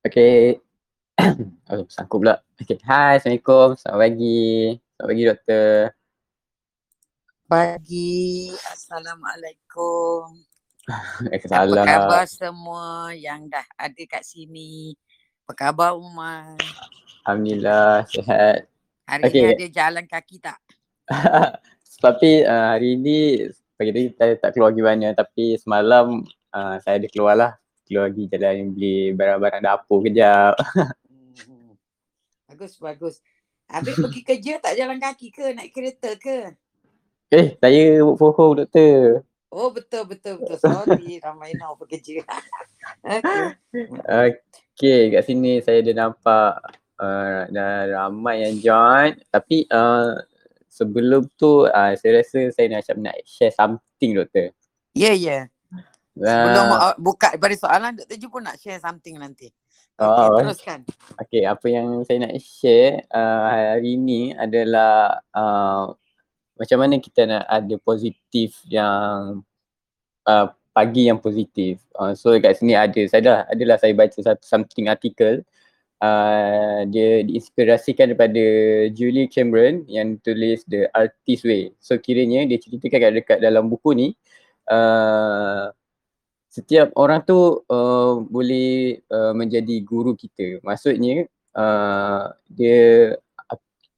Okay. oh, sangkut pula. Okay. Hai, Assalamualaikum. Selamat pagi. Selamat pagi, doktor. Pagi. Assalamualaikum. Salam. Apa khabar semua yang dah ada kat sini? Apa khabar Umar? Alhamdulillah, sihat. Hari Okay. ni ada jalan kaki tak? Tapi uh, hari ni pagi tadi saya tak keluar pergi mana tapi semalam uh, saya ada keluar lah. Keluar pergi jalan beli barang-barang dapur kejap. Hmm. Bagus, bagus. Habis pergi kerja tak jalan kaki ke? Naik kereta ke? Eh, saya work from home doktor. Oh betul, betul, betul. Sorry, ramai now pekerja. okay. Okay, kat sini saya ada nampak uh, dah ramai yang join tapi uh, sebelum tu uh, saya rasa saya nak nak share something doktor. Ya, yeah, ya. Yeah. Sebelum Uh, uh, buka daripada soalan, Dr. Ju pun nak share something nanti. Okay, Oh, teruskan. okay, apa yang saya nak share uh, hari ni adalah uh, macam mana kita nak ada positif yang uh, pagi yang positif. Uh, so kat sini ada, saya dah adalah saya baca satu something article uh, dia diinspirasikan daripada Julie Cameron yang tulis The Artist Way. So kiranya dia ceritakan kat dekat dalam buku ni uh, setiap orang tu uh, boleh uh, menjadi guru kita. Maksudnya uh, dia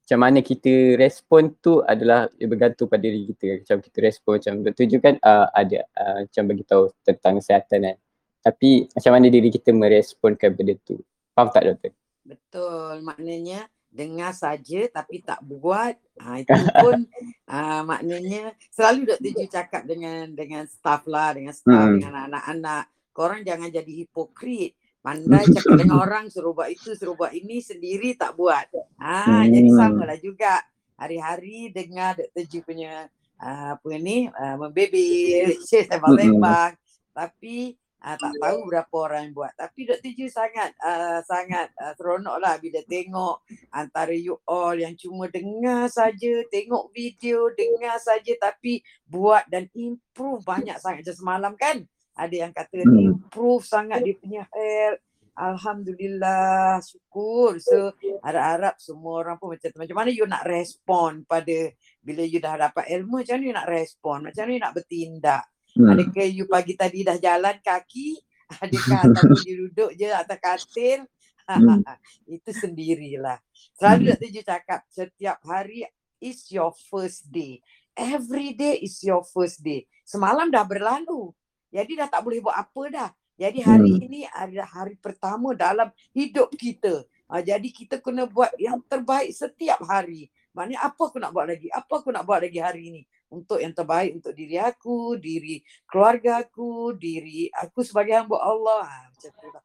macam mana kita respon tu adalah bergantung pada diri kita. Macam kita respon macam Dr. Ju kan uh, ada uh, macam bagi tahu tentang kesihatan kan. Tapi macam mana diri kita meresponkan benda tu. Faham tak doktor? Betul, maknanya dengar saja tapi tak buat. Ha, itu pun ha, maknanya selalu Dr. Ju cakap dengan dengan staff lah, dengan staff, Hmm. dengan anak-anak. Korang jangan jadi hipokrit. Pandai cakap dengan orang suruh buat itu, suruh buat ini sendiri tak buat. Ha, jadi Hmm. samalah juga. Hari-hari dengar Dr. Ju punya uh, apa ni, uh, membebel, sembang-sembang. Tapi uh, tak tahu berapa orang yang buat. Tapi Dr. Ju sangat uh, sangat uh, seronok lah bila tengok antara you all yang cuma dengar saja, tengok video, dengar saja tapi buat dan improve banyak sangat. Macam semalam kan ada yang kata Hmm. improve sangat dia punya health. Alhamdulillah, syukur. So harap-harap semua orang pun macam. Macam mana you nak respon pada bila you dah dapat ilmu, macam mana you nak respon? Macam mana you nak bertindak? Hmm. Adakah you pagi tadi dah jalan kaki? Adakah ataupun you duduk je atas katil? Hmm. Itu sendirilah. Selalu Hmm. Dr. Ju cakap setiap hari is your first day. Every day is your first day. Semalam dah berlalu. Jadi dah tak boleh buat apa dah. Jadi hari Hmm. ini adalah hari pertama dalam hidup kita. Ha, jadi kita kena buat yang terbaik setiap hari. Maknanya apa aku nak buat lagi? Apa aku nak buat lagi hari ini? Untuk yang terbaik untuk diri aku, diri keluarga aku, diri aku sebagai hamba Allah. Ha, macam tu lah.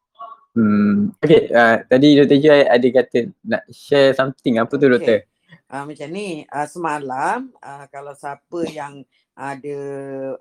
Hmm. Okay, uh, tadi Dr. Ju ada kata nak share something. Apa tu Okay. doktor? Uh, macam ni, uh, semalam uh, kalau siapa yang ada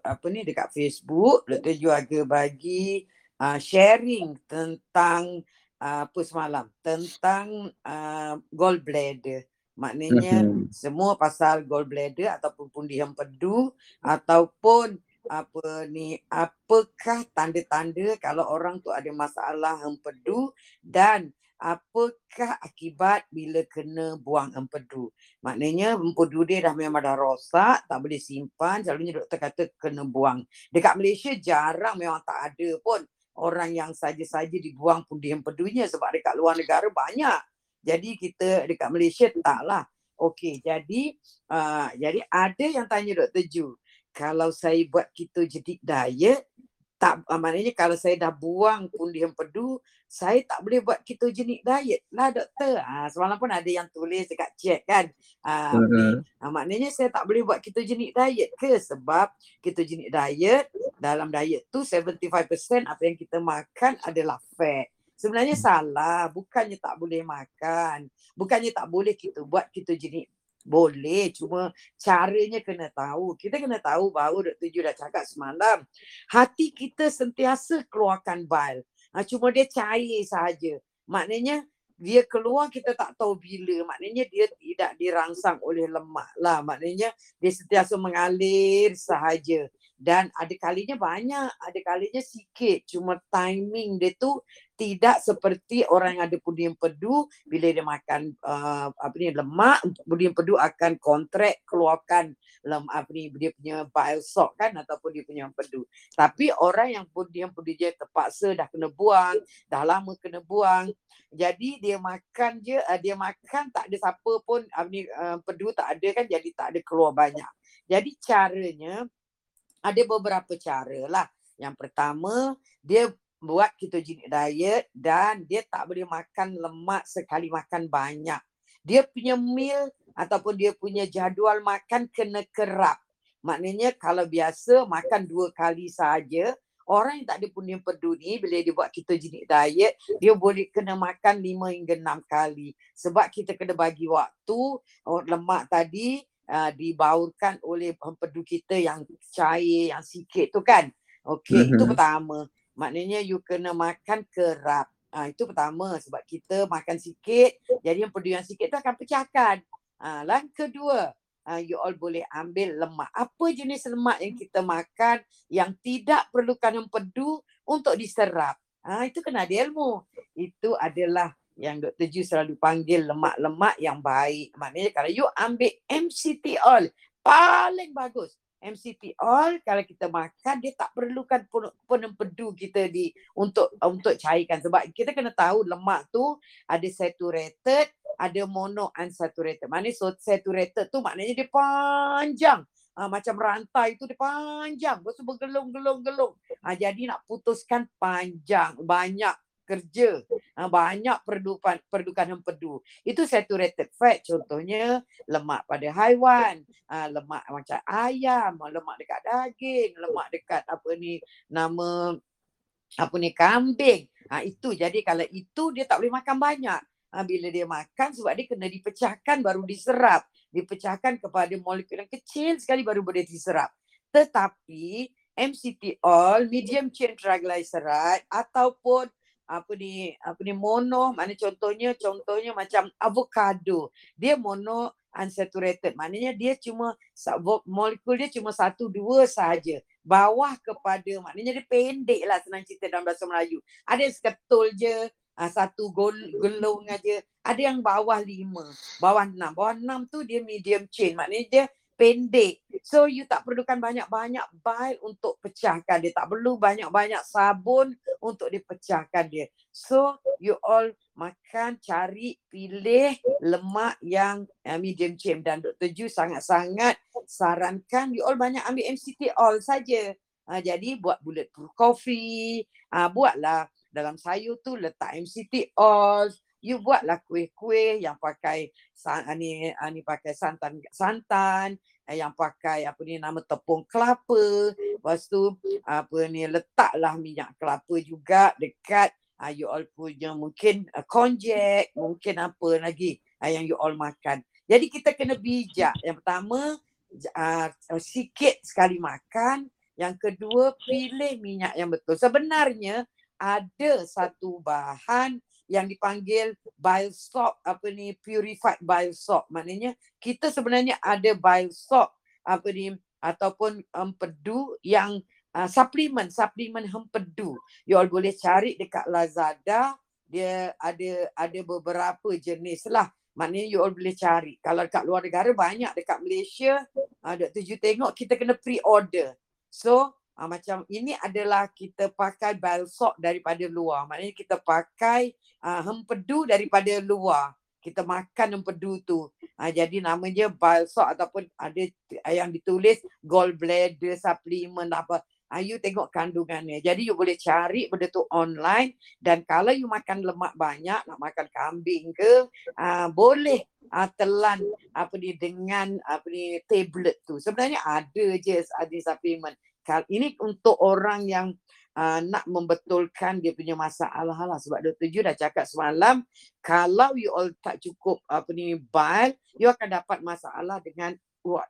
apa ni dekat Facebook, Dr. Ju agak bagi uh, sharing tentang uh, apa semalam, tentang uh, gallbladder. Maknanya Mhm. semua pasal gallbladder ataupun pundi empedu ataupun apa ni apakah tanda-tanda kalau orang tu ada masalah empedu dan apakah akibat bila kena buang empedu. Maknanya empedu dia dah memang dah rosak, tak boleh simpan, selalunya doktor kata kena buang. Dekat Malaysia jarang memang tak ada pun orang yang saja-saja dibuang pundi empedunya sebab dekat luar negara banyak. Jadi kita dekat Malaysia taklah. Okey, jadi uh, jadi ada yang tanya Dr. Ju, kalau saya buat ketogenik diet, tak uh, maknanya kalau saya dah buang pundi empedu, saya tak boleh buat ketogenik diet lah doktor. Ah semalam pun ada yang tulis dekat chat kan. Ah Mhm. uh, maknanya saya tak boleh buat ketogenik diet ke sebab ketogenik diet dalam diet tu 75% apa yang kita makan adalah fat. Sebenarnya salah, bukannya tak boleh makan. Bukannya tak boleh kita buat ketogenik boleh cuma caranya kena tahu. Kita kena tahu bahawa Dr. Ju dah cakap semalam. Hati kita sentiasa keluarkan bile. Ha, cuma dia cair saja. Maknanya dia keluar kita tak tahu bila. Maknanya dia tidak dirangsang oleh lemak lah. Maknanya dia sentiasa mengalir sahaja. Dan ada kalinya banyak, ada kalinya sikit. Cuma timing dia tu tidak seperti orang yang ada pundi empedu bila dia makan uh, apa ni lemak, pundi empedu akan kontrak keluarkan lem apa ni dia punya bile salt kan ataupun dia punya empedu. Tapi orang yang pundi empedu dia terpaksa dah kena buang, dah lama kena buang. Jadi dia makan je, uh, dia makan tak ada siapa pun apa ni uh, empedu tak ada kan jadi tak ada keluar banyak. Jadi caranya ada beberapa cara lah. Yang pertama, dia buat ketogenic diet dan dia tak boleh makan lemak sekali makan banyak. Dia punya meal ataupun dia punya jadual makan kena kerap. Maknanya kalau biasa makan dua kali saja, orang yang tak ada punya pedu ni bila dia buat ketogenic diet, dia boleh kena makan lima hingga enam kali. Sebab kita kena bagi waktu oh, lemak tadi uh, dibaurkan oleh empedu kita yang cair, yang sikit tu kan. Okey, mm-hmm. itu pertama. Maknanya you kena makan kerap. Uh, itu pertama sebab kita makan sikit, jadi empedu yang sikit tu akan pecahkan. Uh, dan kedua, uh, you all boleh ambil lemak. Apa jenis lemak yang kita makan yang tidak perlukan empedu untuk diserap. Uh, itu kena ada ilmu. Itu adalah yang Dr. Ju selalu panggil lemak-lemak yang baik. Maknanya kalau you ambil MCT oil, paling bagus. MCT oil kalau kita makan dia tak perlukan penempedu kita di untuk untuk cairkan sebab kita kena tahu lemak tu ada saturated ada mono unsaturated. Maknanya so saturated tu maknanya dia panjang. Ha, macam rantai tu dia panjang. Lepas tu bergelung-gelung-gelung. Ha, jadi nak putuskan panjang. Banyak kerja. Ha, banyak perdukan perdukan empedu. Itu saturated fat contohnya lemak pada haiwan, ha, lemak macam ayam, lemak dekat daging, lemak dekat apa ni nama apa ni kambing. Ha, itu jadi kalau itu dia tak boleh makan banyak. Ha, bila dia makan sebab dia kena dipecahkan baru diserap. Dipecahkan kepada molekul yang kecil sekali baru boleh diserap. Tetapi MCT oil, medium chain triglyceride ataupun apa ni apa ni mono mana contohnya contohnya macam avocado. Dia mono unsaturated. Maknanya dia cuma molekul dia cuma satu dua saja bawah kepada maknanya dia pendek lah senang cerita dalam bahasa Melayu. Ada yang seketul je ah, satu gelung aja. Ada yang bawah lima. Bawah enam. Bawah enam tu dia medium chain. Maknanya dia pendek. So you tak perlukan banyak-banyak bile untuk pecahkan dia. Tak perlu banyak-banyak sabun untuk dipecahkan dia. So you all makan, cari, pilih lemak yang uh, medium chain. Dan Dr. Ju sangat-sangat sarankan you all banyak ambil MCT oil saja. Uh, jadi buat bulletproof coffee. Uh, buatlah dalam sayur tu letak MCT oil you buatlah kuih-kuih yang pakai ni ni pakai santan santan eh, yang pakai apa ni nama tepung kelapa. Lepas tu apa ni letaklah minyak kelapa juga dekat uh, you all punya mungkin uh, konjek mungkin apa lagi uh, yang you all makan. Jadi kita kena bijak. Yang pertama uh, sikit sekali makan. Yang kedua pilih minyak yang betul. Sebenarnya ada satu bahan yang dipanggil bile salt apa ni purified bile salt maknanya kita sebenarnya ada bile salt apa ni ataupun empedu yang uh, suplemen suplemen empedu you all boleh cari dekat Lazada. Dia ada ada beberapa jenis lah. Maknanya you all boleh cari. Kalau dekat luar negara banyak. Dekat Malaysia uh, Dr. Ju tengok kita kena pre-order. So uh, macam ini adalah kita pakai salt daripada luar. Maknanya kita pakai uh, hempedu daripada luar. Kita makan hempedu tu. Uh, jadi namanya salt ataupun ada yang ditulis gallbladder supplement apa. Uh, you tengok kandungannya. Jadi you boleh cari benda tu online. Dan kalau you makan lemak banyak, nak makan kambing ke, uh, boleh uh, telan apa ni dengan apa ni tablet tu. Sebenarnya ada je ada supplement ini untuk orang yang uh, nak membetulkan dia punya masalah lah sebab Dr. Ju dah cakap semalam kalau you all tak cukup apa ni bile you akan dapat masalah dengan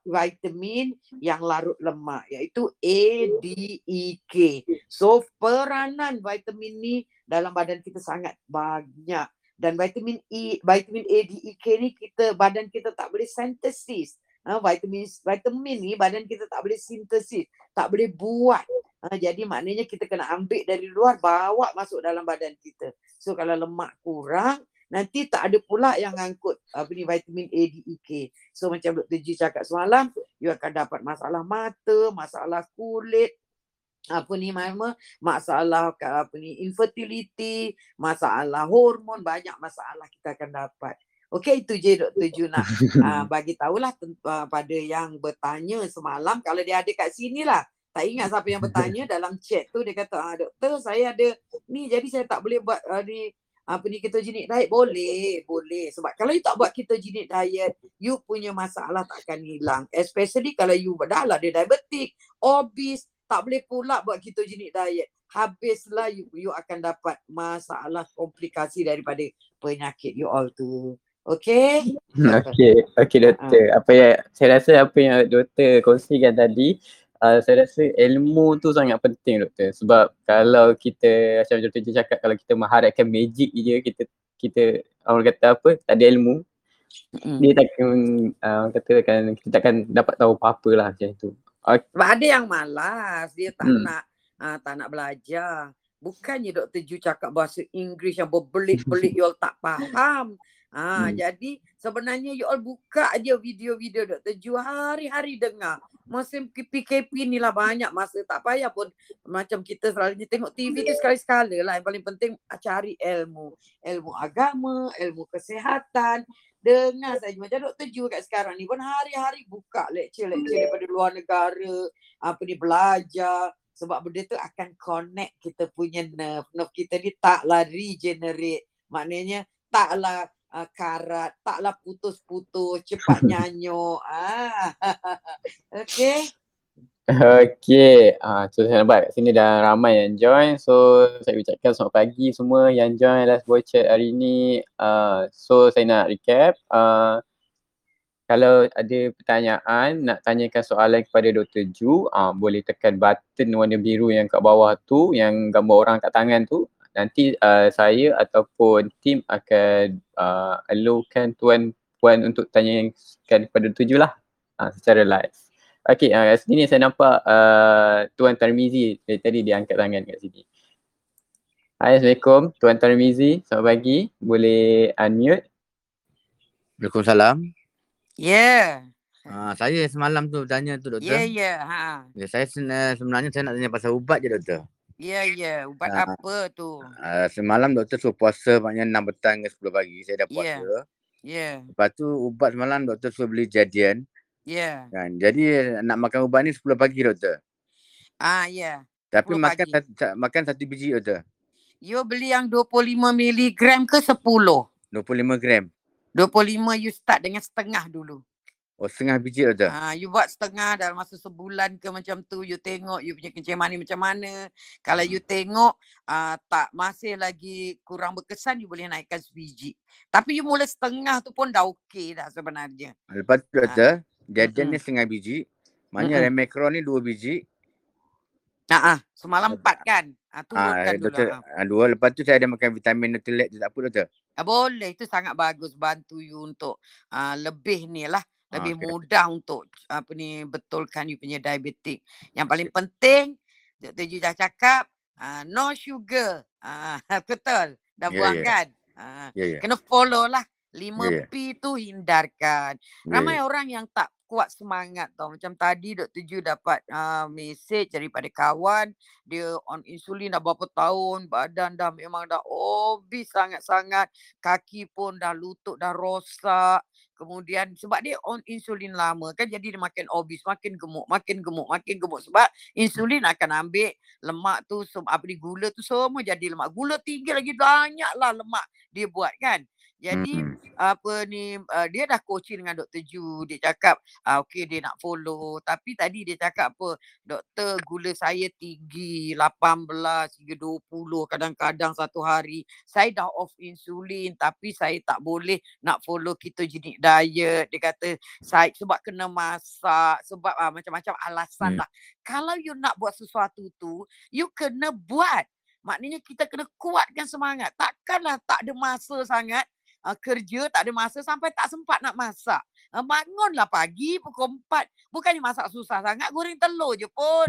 vitamin yang larut lemak iaitu A, D, E, K. So peranan vitamin ni dalam badan kita sangat banyak dan vitamin E, vitamin A, D, E, K ni kita badan kita tak boleh synthesis Ha, vitamin vitamin ni badan kita tak boleh sintesis, tak boleh buat. Ha, jadi maknanya kita kena ambil dari luar bawa masuk dalam badan kita. So kalau lemak kurang nanti tak ada pula yang ngangkut apa ni vitamin A, D, E, K. So macam Dr. G cakap semalam, you akan dapat masalah mata, masalah kulit, apa ni mama masalah apa ni infertility masalah hormon banyak masalah kita akan dapat Okey itu je Dr. Ju nak uh, bagi tahulah uh, pada yang bertanya semalam kalau dia ada kat sini lah. Tak ingat siapa yang bertanya dalam chat tu dia kata ah doktor saya ada ni jadi saya tak boleh buat uh, ni apa ni ketogenik diet boleh boleh sebab kalau you tak buat ketogenik diet you punya masalah takkan hilang especially kalau you dah lah dia diabetik obese tak boleh pula buat ketogenik diet habislah you, you akan dapat masalah komplikasi daripada penyakit you all tu Okay. Okay, okay doktor. Uh. Apa yang saya rasa apa yang doktor kongsikan tadi, uh, saya rasa ilmu tu sangat penting doktor. Sebab kalau kita macam doktor cakap kalau kita mengharapkan magic je kita kita orang kata apa, tak ada ilmu. Mm. Dia takkan uh, kata kan kita takkan dapat tahu apa-apa lah macam tu. Okay. Ada yang malas, dia tak mm. nak uh, tak nak belajar. Bukannya Dr. Ju cakap bahasa Inggeris yang berbelit-belit you all tak faham. Ha, hmm. Jadi sebenarnya you all buka aja video-video Dr. Ju hari-hari dengar. Musim PKP ni lah banyak masa tak payah pun macam kita selalunya tengok TV tu sekali-sekala lah. Yang paling penting cari ilmu. Ilmu agama, ilmu kesihatan. Dengar saja macam Dr. Ju kat sekarang ni pun hari-hari buka lecture-lecture daripada luar negara. Apa ni belajar. Sebab benda tu akan connect kita punya nerve. Nerve kita ni taklah regenerate. Maknanya taklah uh, karat, taklah putus-putus, cepat nyanyuk. Ah. okay. Okay, uh, so saya nampak kat sini dah ramai yang join. So saya ucapkan selamat pagi semua yang join Last Boy Chat hari ni. Uh, so saya nak recap. Uh, kalau ada pertanyaan, nak tanyakan soalan kepada Dr. Ju, uh, boleh tekan button warna biru yang kat bawah tu, yang gambar orang kat tangan tu nanti uh, saya ataupun tim akan uh, allohkan tuan puan untuk tanyakan kepada tujuh lah uh, secara live. Okay, uh, kat sini saya nampak uh, Tuan Tarmizi dari tadi dia angkat tangan kat sini. Hai, Assalamualaikum Tuan Tarmizi, selamat pagi. Boleh unmute? Waalaikumsalam. Yeah. Ha, saya semalam tu tanya tu doktor. Yeah, yeah. Ha. Ya, saya sebenarnya saya nak tanya pasal ubat je doktor. Ya, ya. Ubat uh, apa tu? Uh, semalam doktor suruh puasa maknanya 6 petang ke 10 pagi. Saya dah ya. puasa. Ya. Yeah. Lepas tu ubat semalam doktor suruh beli jadian. Ya. Yeah. Kan? Jadi nak makan ubat ni 10 pagi doktor. Ah, ya. Yeah. Tapi makan satu, makan satu biji doktor. You beli yang 25 miligram ke 10? 25 gram. 25 you start dengan setengah dulu. Oh setengah biji ada. Ha, you buat setengah dalam masa sebulan ke macam tu. You tengok you punya kencing manis macam mana. Kalau you tengok uh, tak masih lagi kurang berkesan you boleh naikkan sebiji. Tapi you mula setengah tu pun dah okey dah sebenarnya. Lepas tu ada. Ha. Jajan ni setengah biji. Maknanya mm-hmm. remekron ni dua biji. Ha, ah, semalam empat kan? Ha, turunkan ha, dulu. Ha. Dua. Lepas tu saya ada makan vitamin Nutrilite tu tak apa doktor? Ha, boleh. Itu sangat bagus bantu you untuk uh, lebih ni lah lebih okay. mudah untuk apa ni betulkan you punya diabetik. Yang paling penting Dr. Ju dah cakap uh, no sugar. Uh, betul. Dah yeah, buang yeah. kan? Uh, yeah, yeah. Kena follow lah. 5P yeah. tu hindarkan. Ramai yeah. orang yang tak kuat semangat tau. Macam tadi Dr. Ju dapat uh, message daripada kawan. Dia on insulin dah berapa tahun. Badan dah memang dah obese sangat-sangat. Kaki pun dah lutut dah rosak. Kemudian sebab dia on insulin lama kan jadi dia makin obese, makin gemuk, makin gemuk, makin gemuk. Sebab insulin akan ambil lemak tu, apa ni gula tu semua jadi lemak. Gula tinggi lagi banyaklah lemak dia buat kan. Jadi hmm. apa ni uh, dia dah coaching dengan Dr. Ju. Dia cakap uh, okey dia nak follow. Tapi tadi dia cakap apa? Doktor gula saya tinggi 18 hingga 20 kadang-kadang satu hari. Saya dah off insulin tapi saya tak boleh nak follow ketogenik diet. Dia kata saya sebab kena masak, sebab uh, macam-macam alasan hmm. lah. Kalau you nak buat sesuatu tu, you kena buat. Maknanya kita kena kuatkan semangat. Takkanlah tak ada masa sangat uh, kerja tak ada masa sampai tak sempat nak masak. Ah, bangunlah pagi pukul 4. Bukannya masak susah sangat. Goreng telur je pun.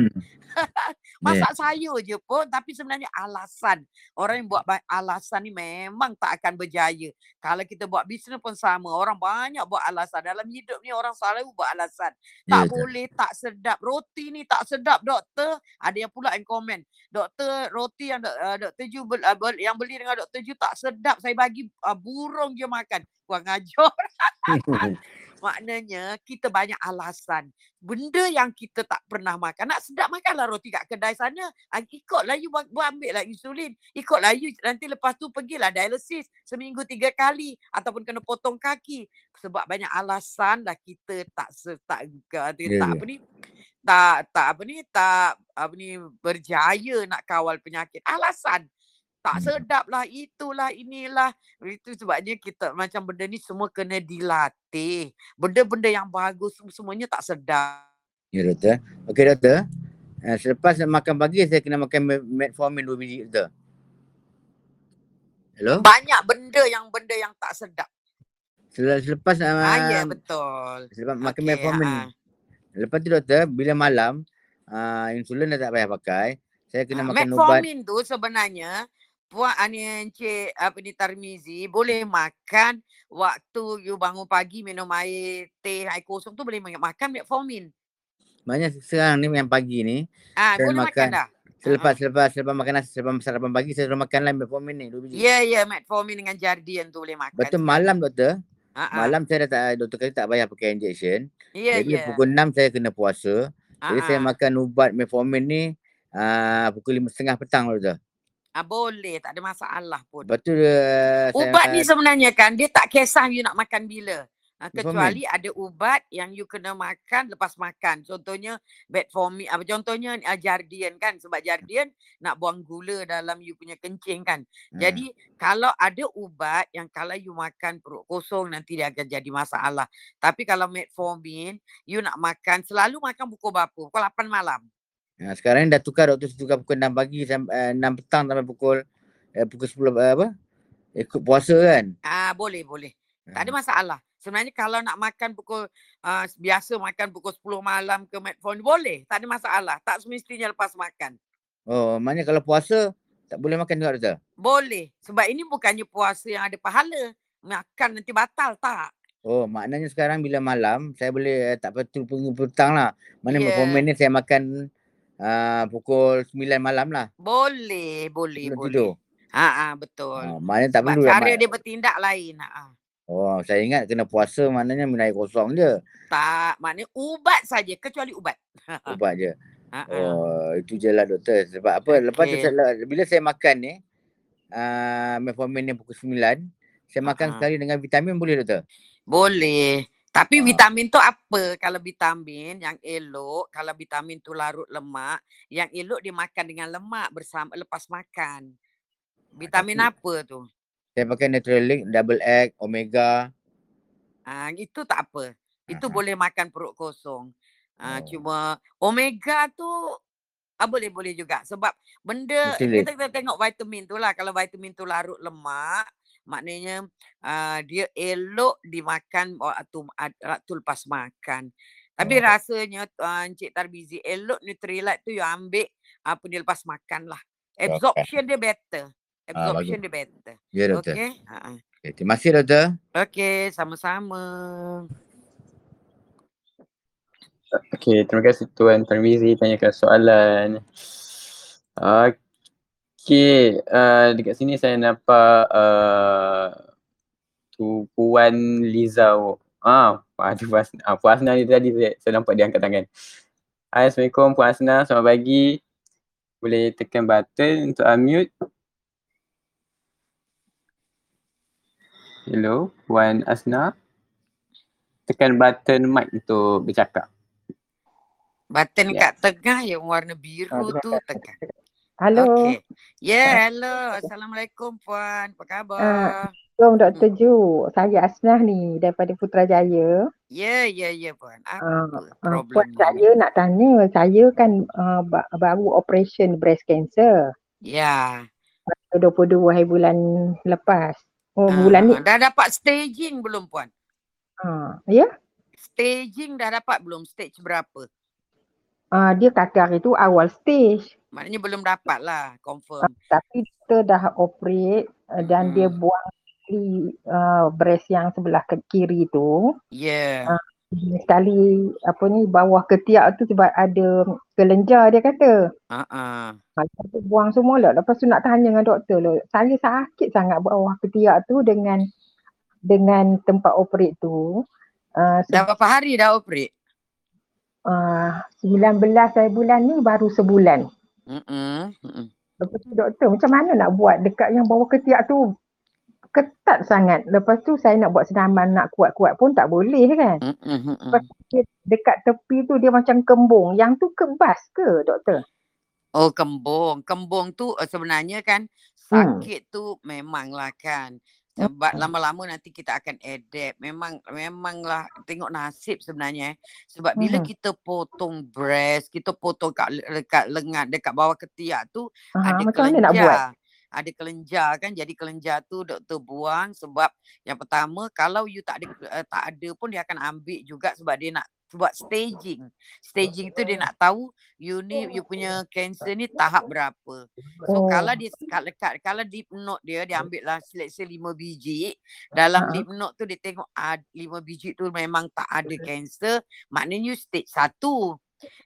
masak sayur je pun. Tapi sebenarnya alasan. Orang yang buat alasan ni memang tak akan berjaya. Kalau kita buat bisnes pun sama. Orang banyak buat alasan. Dalam hidup ni orang selalu buat alasan. Tak betul. boleh, tak sedap. Roti ni tak sedap doktor. Ada yang pula yang komen. Doktor roti yang uh, Doktor Ju uh, yang beli dengan Doktor Ju tak sedap. Saya bagi uh, burung je makan. Kurang ajar. Maknanya kita banyak alasan. Benda yang kita tak pernah makan. Nak sedap makanlah roti kat kedai sana. Ah, Ikutlah you buat, buat ambil lah insulin. Ikutlah you nanti lepas tu pergilah dialisis seminggu tiga kali. Ataupun kena potong kaki. Sebab banyak alasan lah kita tak se, tak, tak, Ya, tak ya. apa ni tak tak apa ni tak apa ni berjaya nak kawal penyakit. Alasan tak Hmm. sedap lah itulah inilah itu sebabnya kita macam benda ni semua kena dilatih benda-benda yang bagus sem- semuanya tak sedap Ya doktor. Okey doktor. Uh, selepas makan pagi saya kena makan me- metformin 2 biji doktor. Hello? banyak benda yang benda yang tak sedap Sel- Selepas uh, ah ya betul selepas makan Okey, metformin ni. Lepas tu doktor, bila malam uh, insulin dah tak payah pakai, saya kena ah, makan ubat. metformin tu sebenarnya Puan Ani Encik apa ni Tarmizi boleh makan waktu you bangun pagi minum air teh air kosong tu boleh makan metformin. Maknanya sekarang ni yang pagi ni, Ah Saya boleh makan, makan. dah. selepas selepas selepas makan nasi, selepas sarapan pagi saya sudah makan lah metformin ni 2 biji. Ya ya metformin dengan Jardian tu boleh makan. Betul malam doktor, ah. malam saya dah tak doktor kata tak payah pakai injection. Ya Jadi ya. pukul 6 saya kena puasa. Jadi Ah, saya makan ubat metformin ni uh, pukul 5.30 petang doktor. Ah, boleh, tak ada masalah pun. Tu uh, Ubat ni sebenarnya kan dia tak kisah you nak makan bila. Metformin. kecuali ada ubat yang you kena makan lepas makan. Contohnya metformin, apa contohnya uh, Jardian kan sebab Jardian nak buang gula dalam you punya kencing kan. Ah, Jadi kalau ada ubat yang kalau you makan perut kosong nanti dia akan jadi masalah. Tapi kalau metformin you nak makan selalu makan pukul berapa? Pukul 8 malam. Uh, sekarang ni dah tukar doktor tukar pukul 6 pagi sampai uh, 6 petang sampai pukul uh, pukul 10 uh, apa? Ikut puasa kan. Ah boleh boleh. Tak ada Ah. masalah. Sebenarnya kalau nak makan pukul uh, biasa makan pukul 10 malam ke metformin boleh, tak ada masalah. Tak semestinya lepas makan. Oh, maknanya kalau puasa tak boleh makan juga doktor. Boleh. Sebab ini bukannya puasa yang ada pahala. Makan nanti batal tak? Oh, maknanya sekarang bila malam saya boleh uh, tak betul pukul petang lah. Mana Ya. metformin ni saya makan uh, pukul 9 malam lah. Boleh, boleh, Sebelum boleh. tidur. Ha ah betul. Oh, maknanya tak perlu lah. cara mak- dia bertindak lain. Ha ah. Oh, saya ingat kena puasa maknanya minum air kosong je. Tak, maknanya ubat saja kecuali ubat. Ubat je. Ha ah. Oh, itu je lah doktor. Sebab apa? Lepas tu saya, bila saya makan ni, uh, metformin ni pukul 9, saya makan Ha-ha. sekali dengan vitamin boleh doktor? Boleh. Tapi Ah. vitamin tu apa? Kalau vitamin yang elok, kalau vitamin tu larut lemak, yang elok dimakan dengan lemak bersama lepas makan. Vitamin tapi- apa tu? Saya pakai Neutralic, Double X, Omega. Ah itu tak apa. Itu Ah, ah. boleh makan perut kosong. Ah Oh. cuma omega tu ah boleh boleh juga sebab benda kita, kita tengok vitamin tu lah kalau vitamin tu larut lemak maknanya uh, dia elok dimakan waktu ad- waktu lepas makan. Tapi Oh. rasanya uh, Encik Tarbizi elok Nutrilite tu yang ambil apa dia lepas makan lah. Absorption dia better. Ah, Absorption bagus. dia better. Ya doktor. Okey. Ha. ah. Okay, terima kasih doktor. Okey, sama-sama. Okey, terima kasih Tuan Tarmizi tanyakan soalan. Okey, uh, dekat sini saya nampak uh, tu Puan Liza. Ah, ada Puan Asna. Ah, Puan Asna ni tadi saya, saya nampak dia angkat tangan. Hai, Assalamualaikum Puan Asna, selamat pagi. Boleh tekan button untuk unmute. Hello, Puan Asna. Tekan button mic untuk bercakap. Button Ya. kat tengah yang warna biru tu tekan. Hello, Okey. Ya, yeah, hello. Assalamualaikum puan. Apa khabar? Assalamualaikum Dr. Ju. Saya Asnah ni daripada Putrajaya. Ya, ya, ya puan. Ah, Apa Uh, problem Puan ni? saya nak tanya, saya kan uh, ba- baru operation breast cancer Ya. 22 hari bulan lepas. Oh, Ah, bulan ni. Dah dapat staging belum puan? Uh, ya? Staging dah dapat belum? Stage berapa? Uh, dia kata hari tu awal stage. Maknanya belum dapat lah confirm. Tapi kita dah operate uh, dan dia Hmm. buang sekali uh, breast yang sebelah ke kiri tu. Ya. Ah. Sekali apa ni bawah ketiak tu sebab ada kelenjar dia kata. Ha ah. Tu buang semua lah. Lepas tu nak tanya dengan doktor lah. Saya sakit sangat bawah ketiak tu dengan dengan tempat operate tu. Uh, Dah berapa hari dah operate? uh, 19 hari bulan ni baru sebulan. Mm-mm. Mm-mm. Lepas tu doktor macam mana nak buat dekat yang bawah ketiak tu ketat sangat. Lepas tu saya nak buat senaman nak kuat-kuat pun tak boleh kan. Mm-mm. Lepas tu dekat tepi tu dia macam kembung. Yang tu kebas ke doktor? Oh kembung. Kembung tu eh, sebenarnya kan Hmm. sakit tu memanglah kan. Sebab lama-lama nanti kita akan adapt. Memang memanglah tengok nasib sebenarnya. eh. Sebab bila Mhm. kita potong breast, kita potong kat dekat lengan, dekat bawah ketiak tu Aha, ada macam mana nak buat? kelenjar. Ada kelenjar kan. Jadi kelenjar tu doktor buang sebab yang pertama kalau you tak ada uh, tak ada pun dia akan ambil juga sebab dia nak buat staging. Staging tu dia nak tahu you ni you punya cancer ni tahap berapa. So Oh. kalau dia kat dekat kalau deep note dia dia ambil lah let's say 5 biji. Dalam deep note tu dia tengok ah, 5 biji tu memang tak ada cancer, maknanya you stage 1.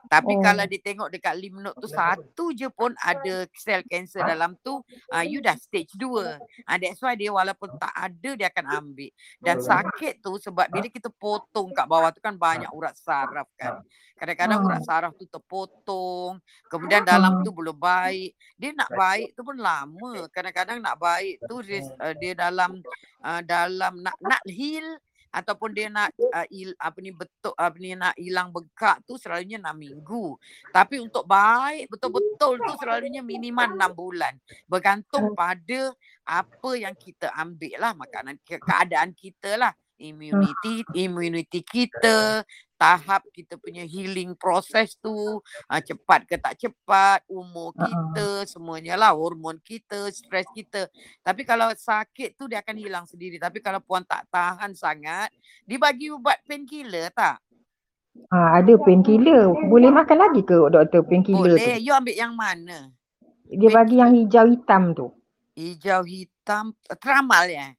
Tapi Oh. kalau dia tengok dekat lymph node tu satu je pun ada sel kanser dalam tu, uh, you dah stage 2. Uh, that's why dia walaupun tak ada dia akan ambil. Dan sakit tu sebab bila kita potong kat bawah tu kan banyak urat saraf kan. Kadang-kadang Ah. urat saraf tu terpotong, kemudian dalam tu belum baik. Dia nak baik tu pun lama. Kadang-kadang nak baik tu dia, uh, dia dalam uh, dalam nak nak heal ataupun dia nak uh, il, apa ni betul apa ni nak hilang bengkak tu selalunya 6 minggu. Tapi untuk baik betul-betul tu selalunya minimal 6 bulan. Bergantung pada apa yang kita ambil lah makanan ke- keadaan kita lah immunity immunity kita tahap kita punya healing proses tu uh, cepat ke tak cepat umur Ha-ha. kita semuanya lah hormon kita stres kita tapi kalau sakit tu dia akan hilang sendiri tapi kalau puan tak tahan sangat dia bagi ubat painkiller tak Ha, ada painkiller. Boleh makan lagi ke doktor painkiller boleh tu? you ambil yang mana Dia bagi yang hijau hitam tu. hijau hitam tramal ya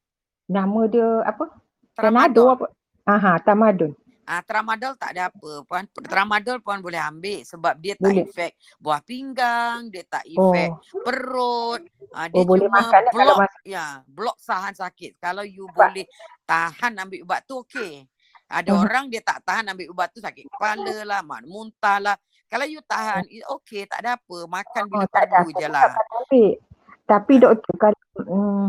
Nama dia apa? Tramadol apa? Aha, Tamadun. Ah, tramadol tak ada apa. Puan tramadol puan boleh ambil sebab dia tak Boleh. efek buah pinggang, dia tak Oh, efek perut. Ah, dia oh boleh makan lah kalau blok masa ya, blok sahan sakit. Kalau you Sebab- boleh tahan ambil ubat tu okey. Ada Mhm. orang dia tak tahan ambil ubat tu sakit kepala lah, mak muntah lah. Kalau you tahan, it okey, tak ada apa. Makan Oh, bila ada. perlu je lah. ambil. Tapi doktor kalau hmm,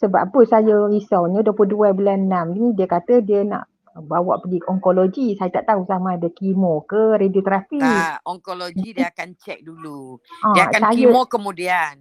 sebab apa saya risaunya 22 bulan 6 ni dia kata dia nak bawa pergi onkologi. Saya tak tahu sama ada kemo ke radioterapi. Tak, onkologi dia akan cek dulu. Ah, Dia akan saya kemo kemudian.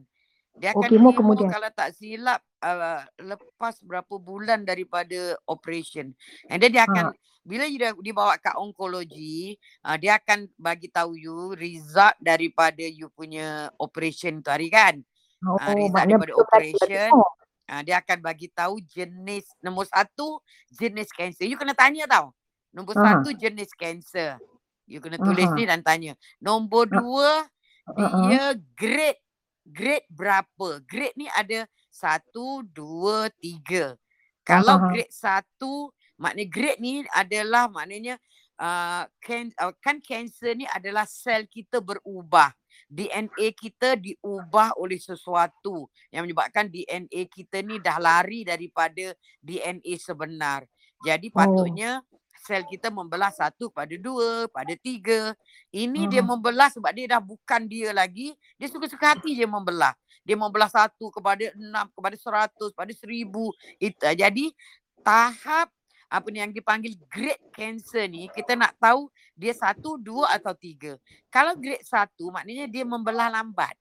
Dia Oh, akan kemo kemo, kemudian. kalau tak silap uh, lepas berapa bulan daripada operation. And then dia akan bila you dah dibawa kat onkologi, uh, dia akan bagi tahu you result daripada you punya operation tu hari kan. oh, Ah, result daripada operation. tengok. Uh, dia akan bagi tahu jenis nombor satu jenis kanser. You kena tanya tau. Nombor Aha. satu jenis kanser. You kena tulis Aha. ni dan tanya. Nombor dua Uh-uh. dia grade grade berapa? Grade ni ada satu, dua, tiga. Kalau Aha. grade satu, maknanya grade ni adalah maknanya uh, can, uh, kan kanser ni adalah sel kita berubah. DNA kita diubah oleh sesuatu yang menyebabkan DNA kita ni dah lari daripada DNA sebenar. Jadi Oh. patutnya sel kita membelah satu pada dua, pada tiga. Ini dia Hmm. membelah sebab dia dah bukan dia lagi. Dia suka-suka hati je membelah. Dia membelah satu kepada enam, kepada seratus, pada seribu. Itu. Jadi tahap apa ni yang dipanggil grade cancer ni kita nak tahu dia satu, dua atau tiga. Kalau grade satu maknanya dia membelah lambat.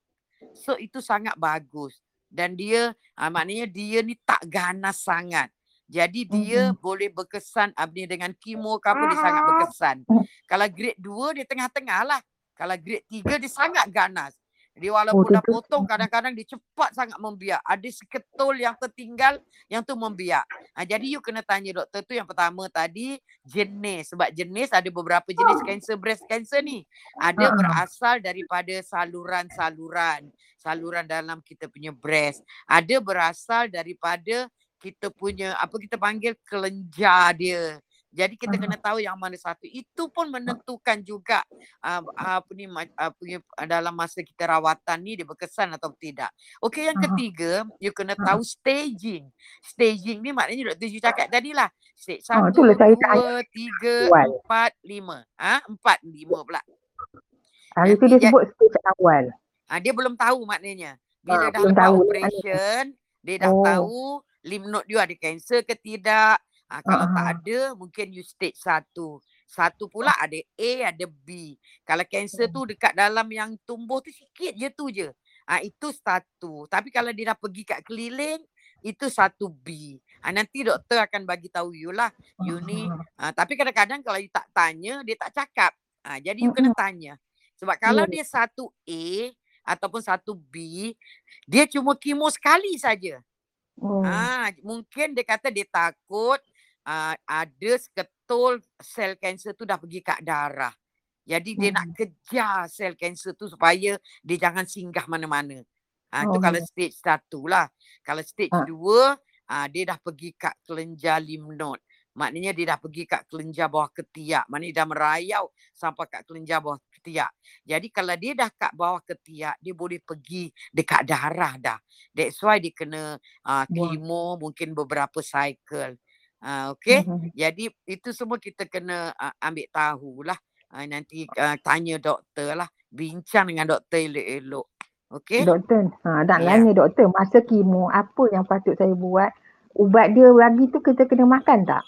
So itu sangat bagus. Dan dia uh, maknanya dia ni tak ganas sangat. Jadi dia Mhm. boleh berkesan apa ni dengan kemo ke apa dia sangat berkesan. Mhm. Kalau grade 2 dia tengah-tengah lah. Kalau grade 3 dia sangat ganas. Dia walaupun Oh, dah tu- tu- potong kadang-kadang dia cepat sangat membiak. Ada seketul yang tertinggal yang tu membiak. Ha, jadi you kena tanya doktor tu yang pertama tadi jenis. Sebab jenis ada beberapa jenis kanser breast cancer ni. Ada Ha. berasal daripada saluran-saluran. Saluran dalam kita punya breast. Ada berasal daripada kita punya apa kita panggil kelenjar dia. Jadi kita Ah. kena tahu yang mana satu. Itu pun menentukan juga uh, apa ni uh, punya uh, dalam masa kita rawatan ni dia berkesan atau tidak. Okey yang Ah. ketiga you kena Ah. tahu staging. Staging ni maknanya Dr. Ju cakap tadi lah. Stage Ah, satu, itulah saya tak dua, tiga, awal. empat, lima. Ah, empat, lima pula. Hari tu Nanti dia dia- sebut stage awal. Ah, dia belum tahu maknanya. Bila Ah, dah belum tahu. operation, dia dah Oh. tahu lymph node you ada kanser ke tidak. Ah, kalau tak Ah. ada, mungkin you stage satu. Satu pula ada A, ada B. Kalau kanser tu dekat dalam yang tumbuh tu sikit je tu je. Ah, itu satu. Tapi kalau dia dah pergi kat keliling, itu satu B. Ah, nanti doktor akan bagi tahu you lah. You ni Ah, tapi kadang-kadang kalau you tak tanya, dia tak cakap. Ah, jadi you kena tanya. Sebab kalau dia satu A ataupun satu B, dia cuma kemo sekali saja. Oh. Ah, mungkin dia kata dia takut ah, ada seketul sel kanser tu dah pergi kat darah. Jadi dia nak kejar sel kanser tu supaya dia jangan singgah mana-mana. Ah, itu Oh. kalau stage satu lah. Kalau stage Ah. dua, dia dah pergi kat kelenjar node. Maknanya dia dah pergi kat kelenjar bawah ketiak. Maknanya dia dah merayau sampai kat kelenjar bawah ketiak. Jadi kalau dia dah kat bawah ketiak, dia boleh pergi dekat darah dah. That's why dia kena uh, kemo mungkin beberapa cycle. Uh, okay. Mhm. Jadi itu semua kita kena uh, ambil tahulah. Uh, nanti uh, tanya doktor lah. Bincang dengan doktor elok-elok. Okay. Doktor, ha, nak Ya. nanya doktor, masa kemo apa yang patut saya buat? Ubat dia bagi tu kita kena makan tak?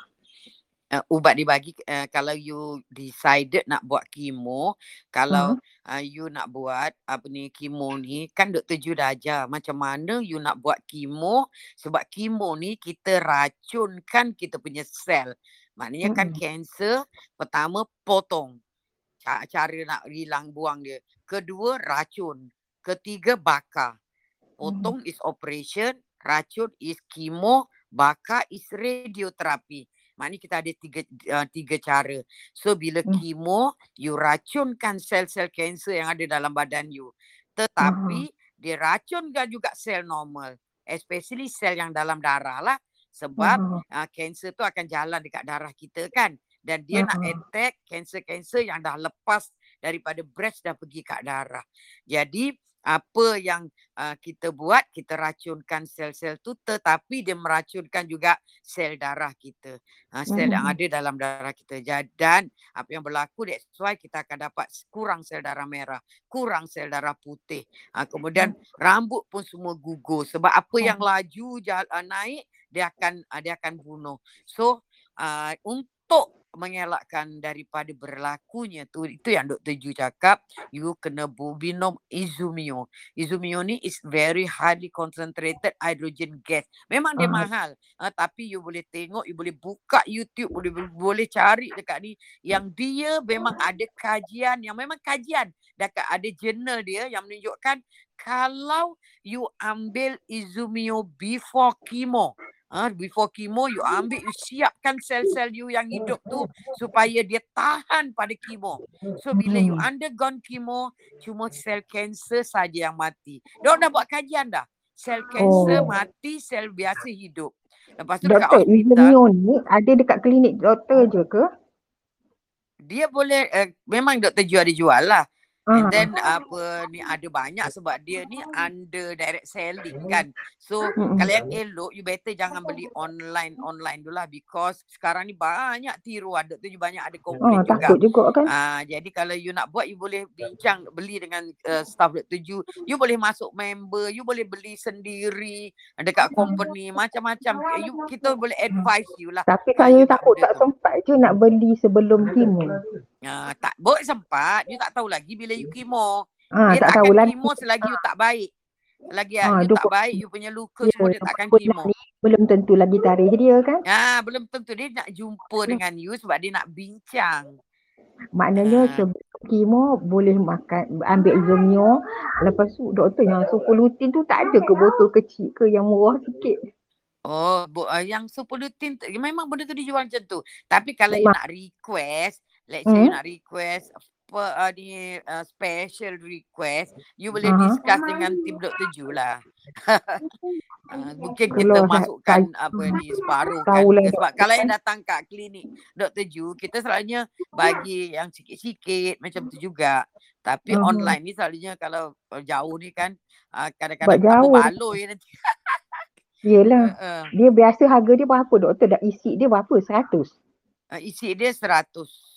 Uh, ubat dibagi uh, kalau you decided nak buat kemo kalau uh, you nak buat apa ni kemo ni kan doktor Ju dah ajar macam mana you nak buat kemo sebab kemo ni kita racunkan kita punya sel. Maknanya kan Mm-mm. kanser pertama potong Ca- cara nak hilang buang dia. Kedua racun. Ketiga bakar. Potong is operation racun is kemo bakar is radioterapi Maknanya kita ada tiga uh, tiga cara. So bila Hmm. kemo, you racunkan sel-sel kanser yang ada dalam badan you. Tetapi dia racunkan juga sel normal. Especially sel yang dalam darah lah. Sebab Mhm. uh, kanser tu akan jalan dekat darah kita kan. Dan dia nak Mhm. attack kanser-kanser yang dah lepas daripada breast dah pergi kat darah. Jadi apa yang uh, kita buat, kita racunkan sel-sel tu tetapi dia meracunkan juga sel darah kita. Uh, sel yang Mhm. ada dalam darah kita. Dan apa yang berlaku that's why kita akan dapat kurang sel darah merah, kurang sel darah putih. Uh, kemudian rambut pun semua gugur sebab apa yang laju jal, uh, naik dia akan uh, dia akan bunuh. So uh, untuk mengelakkan daripada berlakunya tu itu yang Dr. Ju cakap you kena minum izumio. Izumio ni is very highly concentrated hydrogen gas. Memang dia Ah. mahal uh, tapi you boleh tengok you boleh buka YouTube boleh boleh cari dekat ni yang dia memang ada kajian yang memang kajian dekat ada jurnal dia yang menunjukkan kalau you ambil izumio before chemo Ah, before chemo you ambil you siapkan sel-sel you yang hidup tu supaya dia tahan pada chemo. So bila you Mhm. undergone chemo cuma sel kanser saja yang mati. Dia dah buat kajian dah. Sel kanser Oh. mati, sel biasa hidup. Lepas tu dekat Doktor, Izumio ni ada dekat klinik doktor je ke? dia boleh uh, memang Dr. Ju ada jual lah. And Ah. then apa ni ada banyak sebab dia ni under direct selling kan. So kalau yang elok you better jangan beli online online dulu lah because sekarang ni banyak tiruan Dr. Ju banyak ada Oh, komplain juga. takut juga kan? Ah jadi kalau you nak buat you boleh bincang beli dengan uh, staff Dr. Ju. You boleh masuk member, you boleh beli sendiri dekat company macam-macam. Eh, You kita boleh advise you lah. Tapi saya you tak takut tak tu. sempat je nak beli sebelum kemo. Ah tak boleh sempat. You tak tahu lagi bila you kemo. Ah, Dia tak tahu lagi. kemo selagi you tak baik. Lagi Ah, you tak baik, you punya luka Ya, semua dia takkan kemo. ni belum tentu lagi tarikh dia kan? Ah, belum tentu dia nak jumpa Hmm. dengan you sebab dia nak bincang. Maknanya Ah. sebelum kemo boleh makan ambil izomio lepas tu doktor yang sopolutin tu tak ada ke botol kecil ke yang murah sikit Oh, bu, yang supolutin tu, memang benda tu dijual macam tu. Tapi kalau you Memang. nak request, let's say you Hmm. nak request per, uh, ni uh, special request, you boleh Aha. discuss dengan tim Dr. Ju lah. uh, mungkin kita Kalau saya- masukkan apa ni separuh kan. Tahulah, Sebab kalau yang datang kat klinik Dr. Ju, kita selalunya bagi yang sikit-sikit macam tu juga. Tapi Aha. online ni selalunya kalau uh, jauh ni kan uh, kadang-kadang jauh. berbaloi nanti. Yelah. Uh. Dia biasa harga dia berapa doktor? Dah isi dia berapa? 100. Uh, isi dia 100.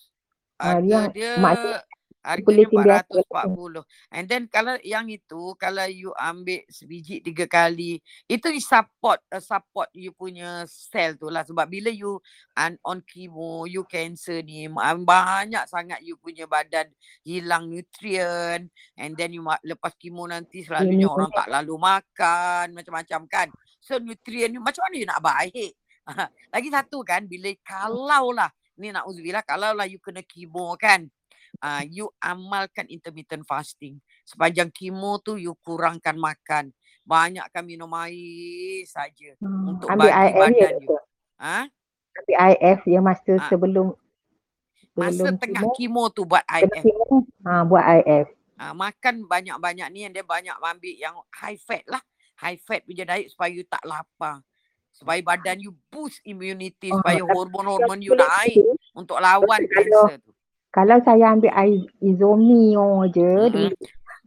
Ah, Harga yang dia maknanya harganya politin biasa. 440. And then kalau yang itu kalau you ambil sebiji tiga kali itu support uh, support you punya sel tu lah sebab bila you on, on chemo you cancer ni ma- banyak sangat you punya badan hilang nutrien and then you lepas chemo nanti selalunya orang tak lalu makan macam-macam kan. So nutrien you macam mana you nak baik? Lagi satu kan bila kalau lah ni nak uzubillah kalau lah you kena chemo kan uh, you amalkan intermittent fasting sepanjang chemo tu you kurangkan makan banyakkan minum air saja Hmm. untuk Ambil bagi IF ya badan you ha Ambil IF ya masa Ah. sebelum masa sebelum tengah chemo tu buat IF. Ha, buat IF. uh, makan banyak-banyak ni yang dia banyak ambil yang high fat lah high fat punya diet supaya you tak lapar supaya badan you boost immunity Oh, supaya hormon-hormon you boleh naik tu, untuk lawan kalau kanser tu kalau saya ambil izomio je Mm-mm.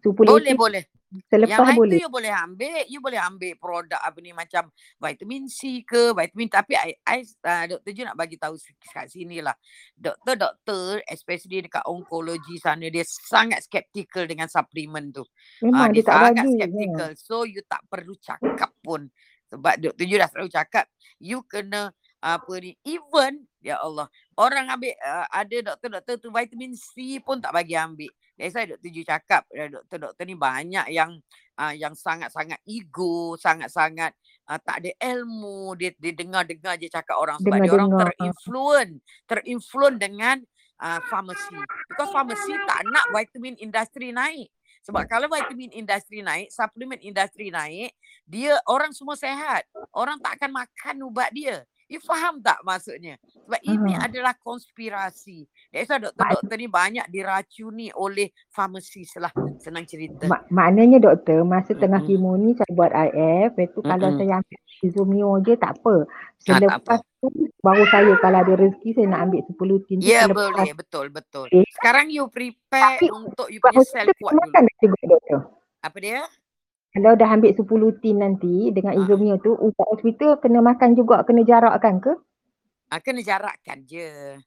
di boleh boleh Yang selepas lain boleh. tu you boleh ambil, you boleh ambil produk apa ni macam vitamin C ke, vitamin tapi I, I uh, doktor je nak bagi tahu kat sini lah. Doktor-doktor especially dekat onkologi sana dia sangat skeptical dengan suplemen tu. Memang dia dia tak sangat bagi. Ya. skeptical. So you tak perlu cakap pun. Sebab doktor je dah selalu cakap you kena apa ni even ya Allah orang ambil uh, ada doktor-doktor tu vitamin C pun tak bagi ambil. That's why doktor Ju cakap uh, doktor-doktor ni banyak yang uh, yang sangat-sangat ego, sangat-sangat uh, tak ada ilmu, dia dia dengar-dengar je cakap orang sebab dia orang terinfluen, terinfluen dengan uh, farmasi. Because farmasi tak nak vitamin industri naik. Sebab kalau vitamin industri naik, suplemen industri naik, dia orang semua sehat. Orang tak akan makan ubat dia. You faham tak maksudnya? Sebab ini Ah. adalah konspirasi. That's why doktor-doktor ni banyak diracuni oleh farmasis lah. Senang cerita. mak, maknanya doktor masa tengah Mm-mm. kemo ni saya buat IF, lepas tu kalau saya ambil izomio je tak apa. Ah, tak Selepas apa. Tu baru saya kalau ada rezeki saya nak ambil sepulutin tu Ya selepas boleh, betul, betul. eh, Sekarang you prepare tapi untuk you punya sel kuat kena dulu. makan juga doktor? Apa dia? Kalau dah ambil sepulutin nanti dengan Ah, izomio tu ubat hospital kena makan juga, kena jarakkan ke? ah, kena jarakkan je.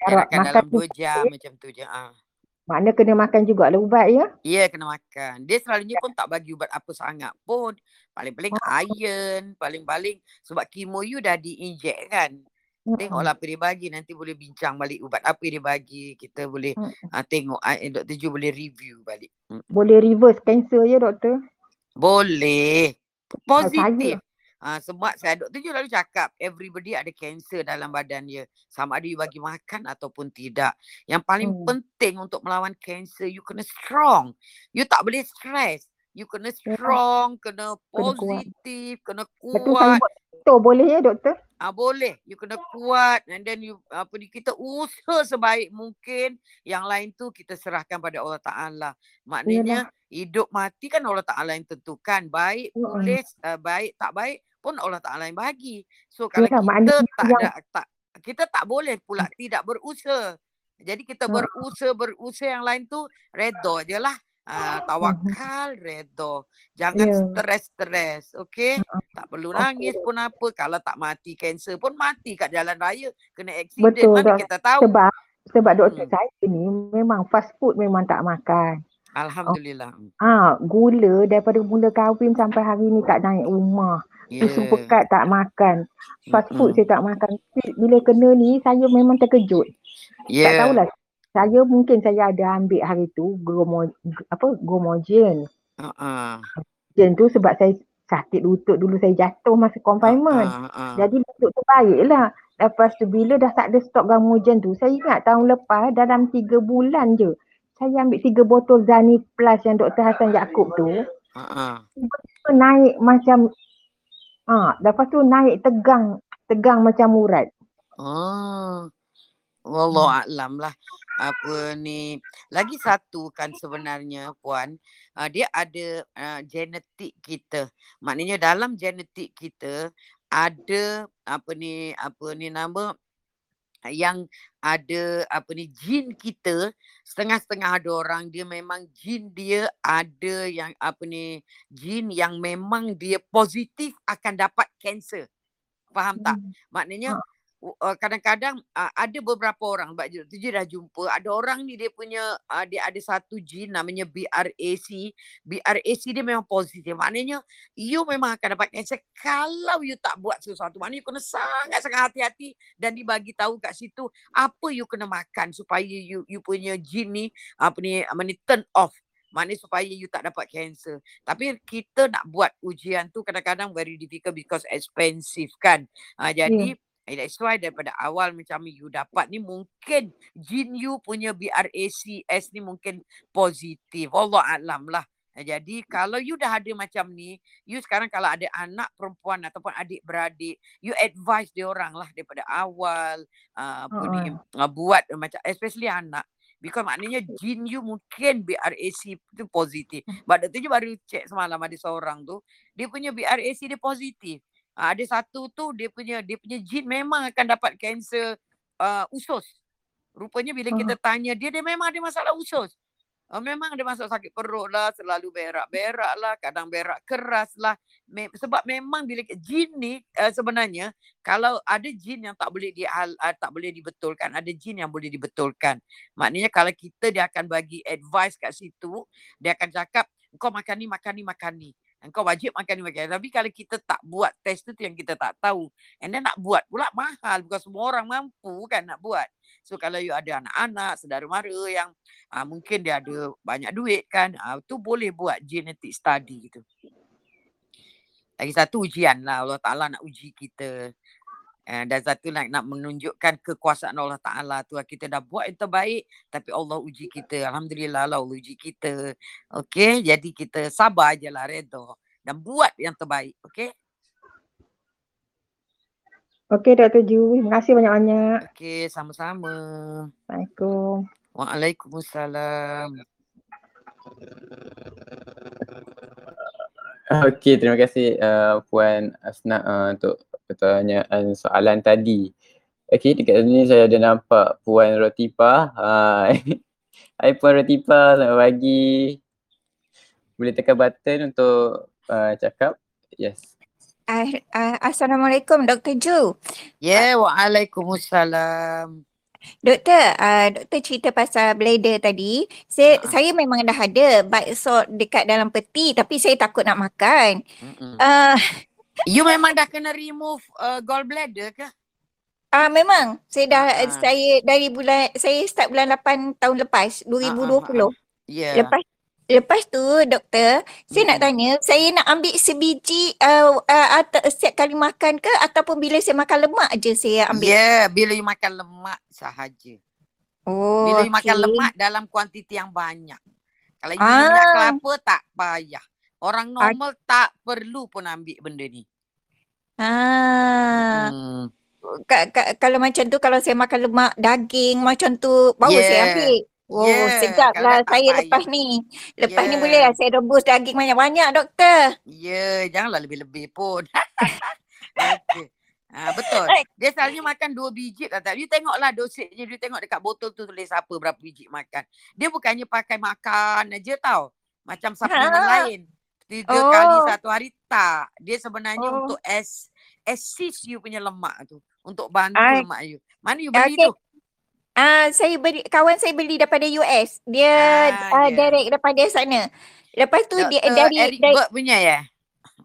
Jarak Jarakkan makan dalam tu dua jam macam tu je. Ah. Makna kena makan juga lah ubat ya? Ya kena makan. Dia selalunya pun tak bagi ubat apa sangat pun. Paling-paling Oh. iron, paling-paling sebab kemo you dah diinjek kan. Mm-mm. Tengoklah apa dia bagi. Nanti boleh bincang balik ubat apa dia bagi. Kita boleh Mm-mm. uh, tengok. Uh, Dr. Ju boleh review balik. Mm. Boleh reverse cancer ya doktor? Boleh. Ah, Positif. Uh, sebab saya Dr. Ju lalu cakap everybody ada cancer dalam badan dia. Sama ada you bagi makan ataupun tidak. Yang paling hmm. penting untuk melawan cancer you kena strong. You tak boleh stress. You kena Ya, strong, kena kena positif, kena tu kuat. doktor boleh ya doktor? Ah boleh. You kena kuat and then you apa ni kita usaha sebaik mungkin. Yang lain tu kita serahkan pada Allah Taala. Yalah. Maknanya hidup mati kan Allah Taala yang tentukan. Baik boleh uh, baik tak baik pun Allah Taala yang bagi. So kalau Yalah kita tak yang ada tak kita tak boleh pula tidak berusaha. Jadi kita Ha. berusaha berusaha yang lain tu redha je lah. Uh, tawakal redha. Jangan Ya. stres-stres. Okay. Ha. Tak perlu Okey nangis dok. pun apa. Kalau tak mati kanser pun mati kat jalan raya. Kena accident Betul mana dok. kita tahu. Sebab sebab doktor Hmm. saya ni memang fast food memang tak makan. Alhamdulillah. ah gula daripada mula kahwin sampai hari ni tak naik rumah. Susu Ya. pekat tak makan. Fast food Mm-mm. saya tak makan. Bila kena ni saya memang terkejut. Tak Ya. tahulah. Saya mungkin saya ada ambil hari tu gromo, apa gomogen. Uh-uh. Gen tu sebab saya sakit lutut dulu saya jatuh masa confinement. Uh-uh. Jadi lutut tu baiklah. Lepas tu bila dah tak ada stok gamogen tu, saya ingat tahun lepas dalam tiga bulan je saya ambil tiga botol Zani Plus yang Dr. Hassan Yaakob tu, tu naik macam ah, lepas tu naik tegang, tegang macam urat. Oh. Wallahu a'lam lah. Apa ni. Lagi satu kan sebenarnya puan, uh, dia ada uh, genetik kita. Maknanya dalam genetik kita ada apa ni apa ni nama yang ada apa ni jin kita setengah-setengah ada orang dia memang jin dia ada yang apa ni jin yang memang dia positif akan dapat kanser. Faham tak? Hmm. Maknanya u- uh, kadang-kadang uh, ada beberapa orang Mbak Ju tu je dah jumpa. Ada orang ni dia punya uh, dia ada satu jin namanya BRAC BRAC dia memang positif. Maknanya you memang akan dapat kanser kalau you tak buat sesuatu. Maknanya you kena sangat-sangat hati-hati dan dibagi tahu kat situ apa you kena makan supaya you you punya jin ni apa ni apa ni turn off. Maknanya supaya you tak dapat kanser. Tapi kita nak buat ujian tu kadang-kadang very difficult because expensive kan. Uh, jadi yeah. that's why daripada awal macam you dapat ni mungkin jin you punya BRACS ni mungkin positif. Allah alam lah. Ah, Jadi kalau you dah ada macam ni, you sekarang kalau ada anak perempuan ataupun adik beradik, you advise dia orang lah daripada awal uh, apa ni uh, buat macam especially anak Because maknanya jin you mungkin BRAC tu positif. But Dr. Je baru check semalam ada seorang tu. Dia punya BRAC dia positif. Uh, ada satu tu dia punya dia punya jin memang akan dapat kanser uh, usus. Rupanya bila kita tanya dia dia memang ada masalah usus. Uh, memang ada masalah sakit perut lah, selalu berak-berak lah, kadang berak keras lah. Me- sebab memang bila jin ni uh, sebenarnya kalau ada jin yang tak boleh di uh, tak boleh dibetulkan, ada jin yang boleh dibetulkan. Maknanya kalau kita dia akan bagi advice kat situ, dia akan cakap kau makan ni, makan ni, makan ni. Engkau wajib makan ni. Tapi kalau kita tak buat test tu yang kita tak tahu. And then nak buat pula mahal. Bukan semua orang mampu kan nak buat. So kalau you ada anak-anak, saudara mara yang uh, mungkin dia ada banyak duit kan, uh, tu boleh buat genetic study gitu. Lagi satu ujian lah Allah Ta'ala nak uji kita. Uh, dan satu nak, nak menunjukkan kekuasaan Allah Ta'ala tu. Kita dah buat yang terbaik tapi Allah uji kita. Alhamdulillah lah Allah uji kita. Okay, jadi kita sabar je lah redha. Dan buat yang terbaik. Okay. Okey Dr. Ju, terima kasih banyak-banyak. Okay, sama-sama. Assalamualaikum. Waalaikumsalam. Okey, terima kasih uh, Puan Asna uh, untuk pertanyaan soalan tadi. Okey, dekat sini saya ada nampak Puan Rotipa. Hai. Hai Puan Rotipa, selamat pagi. Boleh tekan button untuk uh, cakap. Yes. Uh, uh, Assalamualaikum Dr. Ju. Ya, yeah, waalaikumsalam. Doktor, uh, doktor cerita pasal bladder tadi. Saya, Ha. saya memang dah ada bakso dekat dalam peti tapi saya takut nak makan. Mm-mm. Uh, You memang dah kena remove uh, gallbladder ke? uh, memang saya dah Ha. saya dari bulan saya start bulan 8 tahun lepas 2020. Ya. Lepas lepas tu doktor, saya nak Mm-mm. tanya, saya nak ambil sebiji uh, uh, at- setiap kali makan ke ataupun bila saya makan lemak je saya Ya, ambil? yeah, bila you makan lemak sahaja. Oh, Bila you makan okey. lemak dalam kuantiti yang banyak. Kalau you minyak Ah. kelapa tak payah. Orang normal tak perlu pun ambil benda ni. Ah. Hmm. ka, ka, kalau macam tu kalau saya makan lemak daging macam tu baru saya Yeah. ambil. Oh Yeah, sedap lah tak saya lepas ni. Lepas ni Yeah. boleh lah saya rebus daging banyak-banyak doktor. Ya, janganlah lebih-lebih pun. Okey. Ha, betul. Dia selalunya makan dua biji lah. You tengoklah je. You tengok dekat botol tu tulis apa berapa biji makan. Dia bukannya pakai makan aja tau. Macam suplemen Ha. lain. Tiga kali Oh. satu hari tak. Dia sebenarnya Oh. untuk as, assist you punya lemak tu. Untuk bantu Ah. lemak you. Mana you beli Okey. tu? Ah saya beli kawan saya beli daripada US. Dia Ah, ah, ya. direct daripada sana. Lepas tu dia Dr. dari, Eric dari punya ya?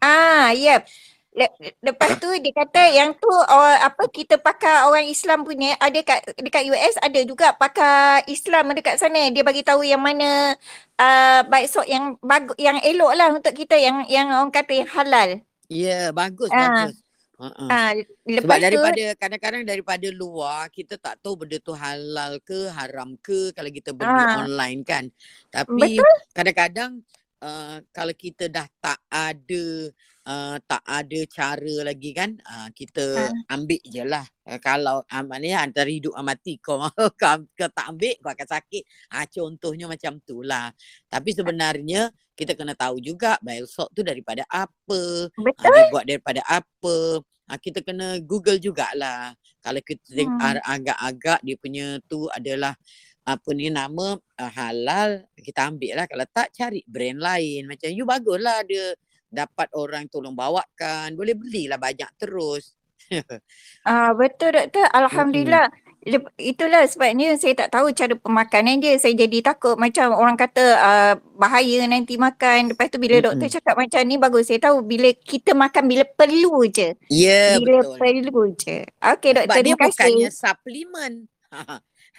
ah yep. Le- lepas tu dia kata yang tu oh, apa kita pakai orang Islam punya ada kat dekat US ada juga pakai Islam dekat sana dia bagi tahu yang mana uh, bakso yang bagus yang elok lah untuk kita yang yang orang kata yang halal. Ya, bagus, Ah. bagus. Uh-uh. Sebab lepas tu daripada kadang-kadang daripada luar kita tak tahu benda tu halal ke haram ke kalau kita beli Ah. online kan. Tapi betul kadang-kadang uh, kalau kita dah tak ada uh, tak ada cara lagi kan uh, kita Ah. ambil je lah. Uh, kalau uh, maknanya antara hidup dan mati kau kau, kau tak ambil kau akan sakit. Ah contohnya macam tu lah. Tapi sebenarnya kita kena tahu juga salt tu daripada apa. Ha, betul dia buat daripada apa. Ha, kita kena Google jugalah. Kalau kita Hmm. agak-agak dia punya tu adalah apa ni nama uh, halal, kita ambil lah. Kalau tak cari brand lain. Macam you baguslah dia dapat orang tolong bawakan. Boleh belilah banyak terus. Ah betul doktor. Alhamdulillah. Lep- Itulah sebabnya saya tak tahu cara pemakanan dia. Saya jadi takut macam orang kata uh, bahaya nanti makan. Lepas tu bila doktor Mm-mm. cakap macam ni bagus. Saya tahu bila kita makan bila perlu je. Ya yeah, Bila betul. perlu je. Okey Sebab doktor, dia terima kasih. bukannya suplemen.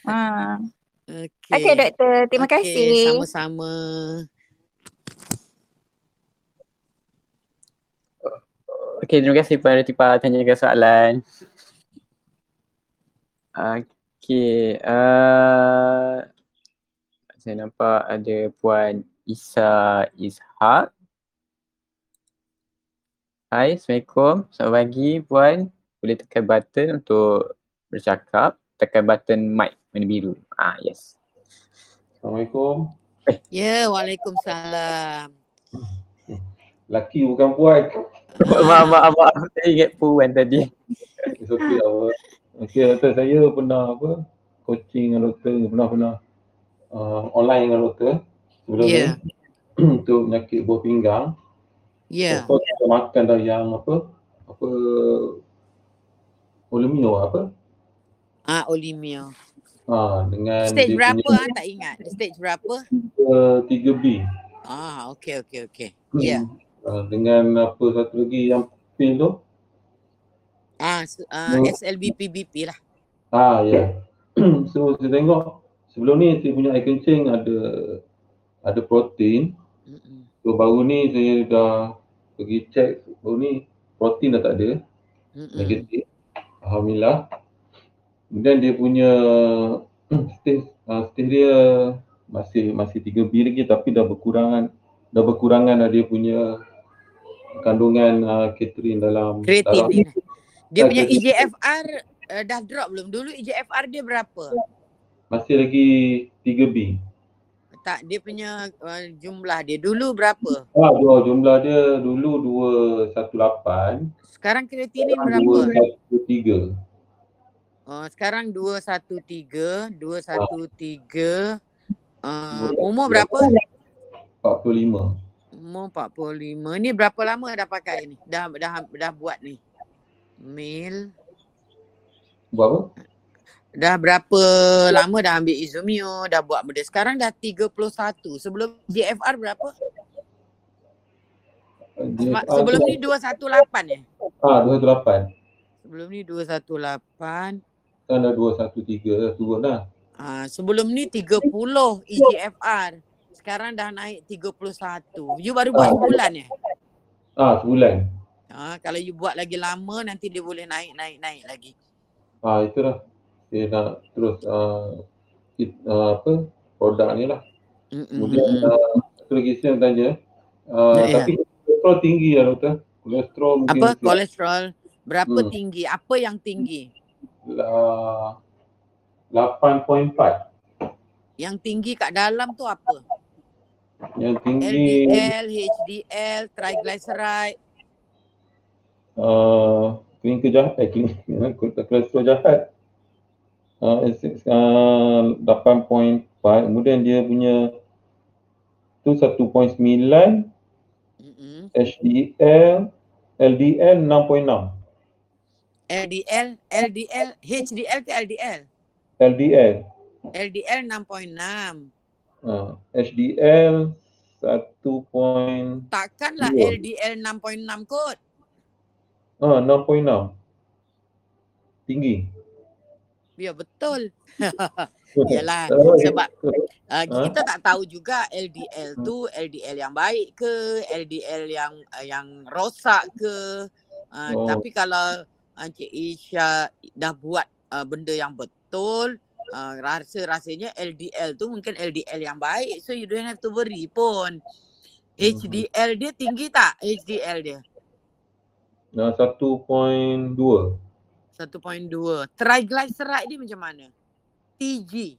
Ha. Okey. Okey doktor, terima Okey, kasih. Sama-sama. Okey, terima kasih Puan Retipa tanyakan soalan. Okey, uh, saya nampak ada Puan Isa Ishak. Hai, Assalamualaikum. Selamat pagi Puan. Boleh tekan button untuk bercakap. Tekan button mic warna biru. Ah, yes. Assalamualaikum. Ya, Waalaikumsalam. Laki bukan puan. Maaf, maaf, maaf. Saya ingat Puan tadi. It's okay apa. Okay, doktor saya pernah apa coaching dengan doktor, pernah pernah uh, online dengan doktor sebelum Ya. ni untuk penyakit buah pinggang. Ya. Lepas kita makan dah yang apa apa Olimio apa? Ah, Olimio. Ha, dengan Stage dia berapa punya ah tak ingat. Stage berapa? uh, 3B. Ah, okey okey okey. Ya. Uh, dengan apa satu lagi yang pil tu? Ah, s- ah Hmm. SLBP BP lah. Ah ya. so saya tengok sebelum ni saya punya air kencing ada ada protein. Mm-mm. So baru ni saya dah pergi check baru ni protein dah tak ada, Mm-mm. negatif. Alhamdulillah. Kemudian dia punya stage uh, stage dia masih masih 3B lagi tapi dah berkurangan dah berkurangan dah dia punya kandungan uh, kreatin dalam. Kreatinin. Dia Ah, punya kreatinin. EGFR uh, dah drop belum? Dulu EGFR dia berapa? Masih lagi 3B. Tak, dia punya uh, jumlah dia dulu berapa? Ah, dua jumlah dia dulu 218, Sekarang kreatinin sekarang berapa? 213. Oh, sekarang 213, 213. Uh, umur berapa? 45. Umur 45. Ni berapa lama dah pakai ni? Dah dah dah buat ni. Mil. Buat apa? Dah berapa lama dah ambil Izumio, dah buat benda. Sekarang dah 31. Sebelum GFR berapa? Ma- Sebelum ni 218 eh? ah 218. Sebelum ni 218. Kan dah 213 turun dah. Ah, sebelum ni 30 EGFR. Sekarang dah naik 31. You baru buat Ah. sebulan eh? Ah sebulan. Ah, kalau you buat lagi lama nanti dia boleh naik naik naik lagi. Ah itulah. Dia nak terus uh, it, uh, apa produk ni lah. Mm-mm. Kemudian uh, satu lagi saya nak tanya. Uh, Ya, ya. tapi kolesterol tinggi lah doktor. Kolesterol mungkin Apa kolesterol berapa Hmm. tinggi? Apa yang tinggi? uh, 8.4. Yang tinggi kat dalam tu apa? Yang tinggi LDL, HDL, triglyceride. uh, klinik jahat, eh klinik kolesterol jahat. Uh, S- uh, 8.4 kemudian dia punya tu 1.9 Mm-mm. HDL LDL 6.6 LDL, LDL, HDL ke LDL? LDL LDL 6.6. uh, HDL 1. point- Takkanlah Dua. LDL 6.6 kot. ah 6.6 tinggi Ya betul. Yalah sebab uh, Ha? kita tak tahu juga LDL tu LDL yang baik ke, LDL yang uh, yang rosak ke. Uh, Oh. Tapi kalau Encik Isha dah buat uh, benda yang betul, uh, rasa rasanya LDL tu mungkin LDL yang baik. So you don't have to worry pun. HDL dia tinggi tak? HDL dia Nah, 1.2. 1.2. Triglyceride dia macam mana? TG.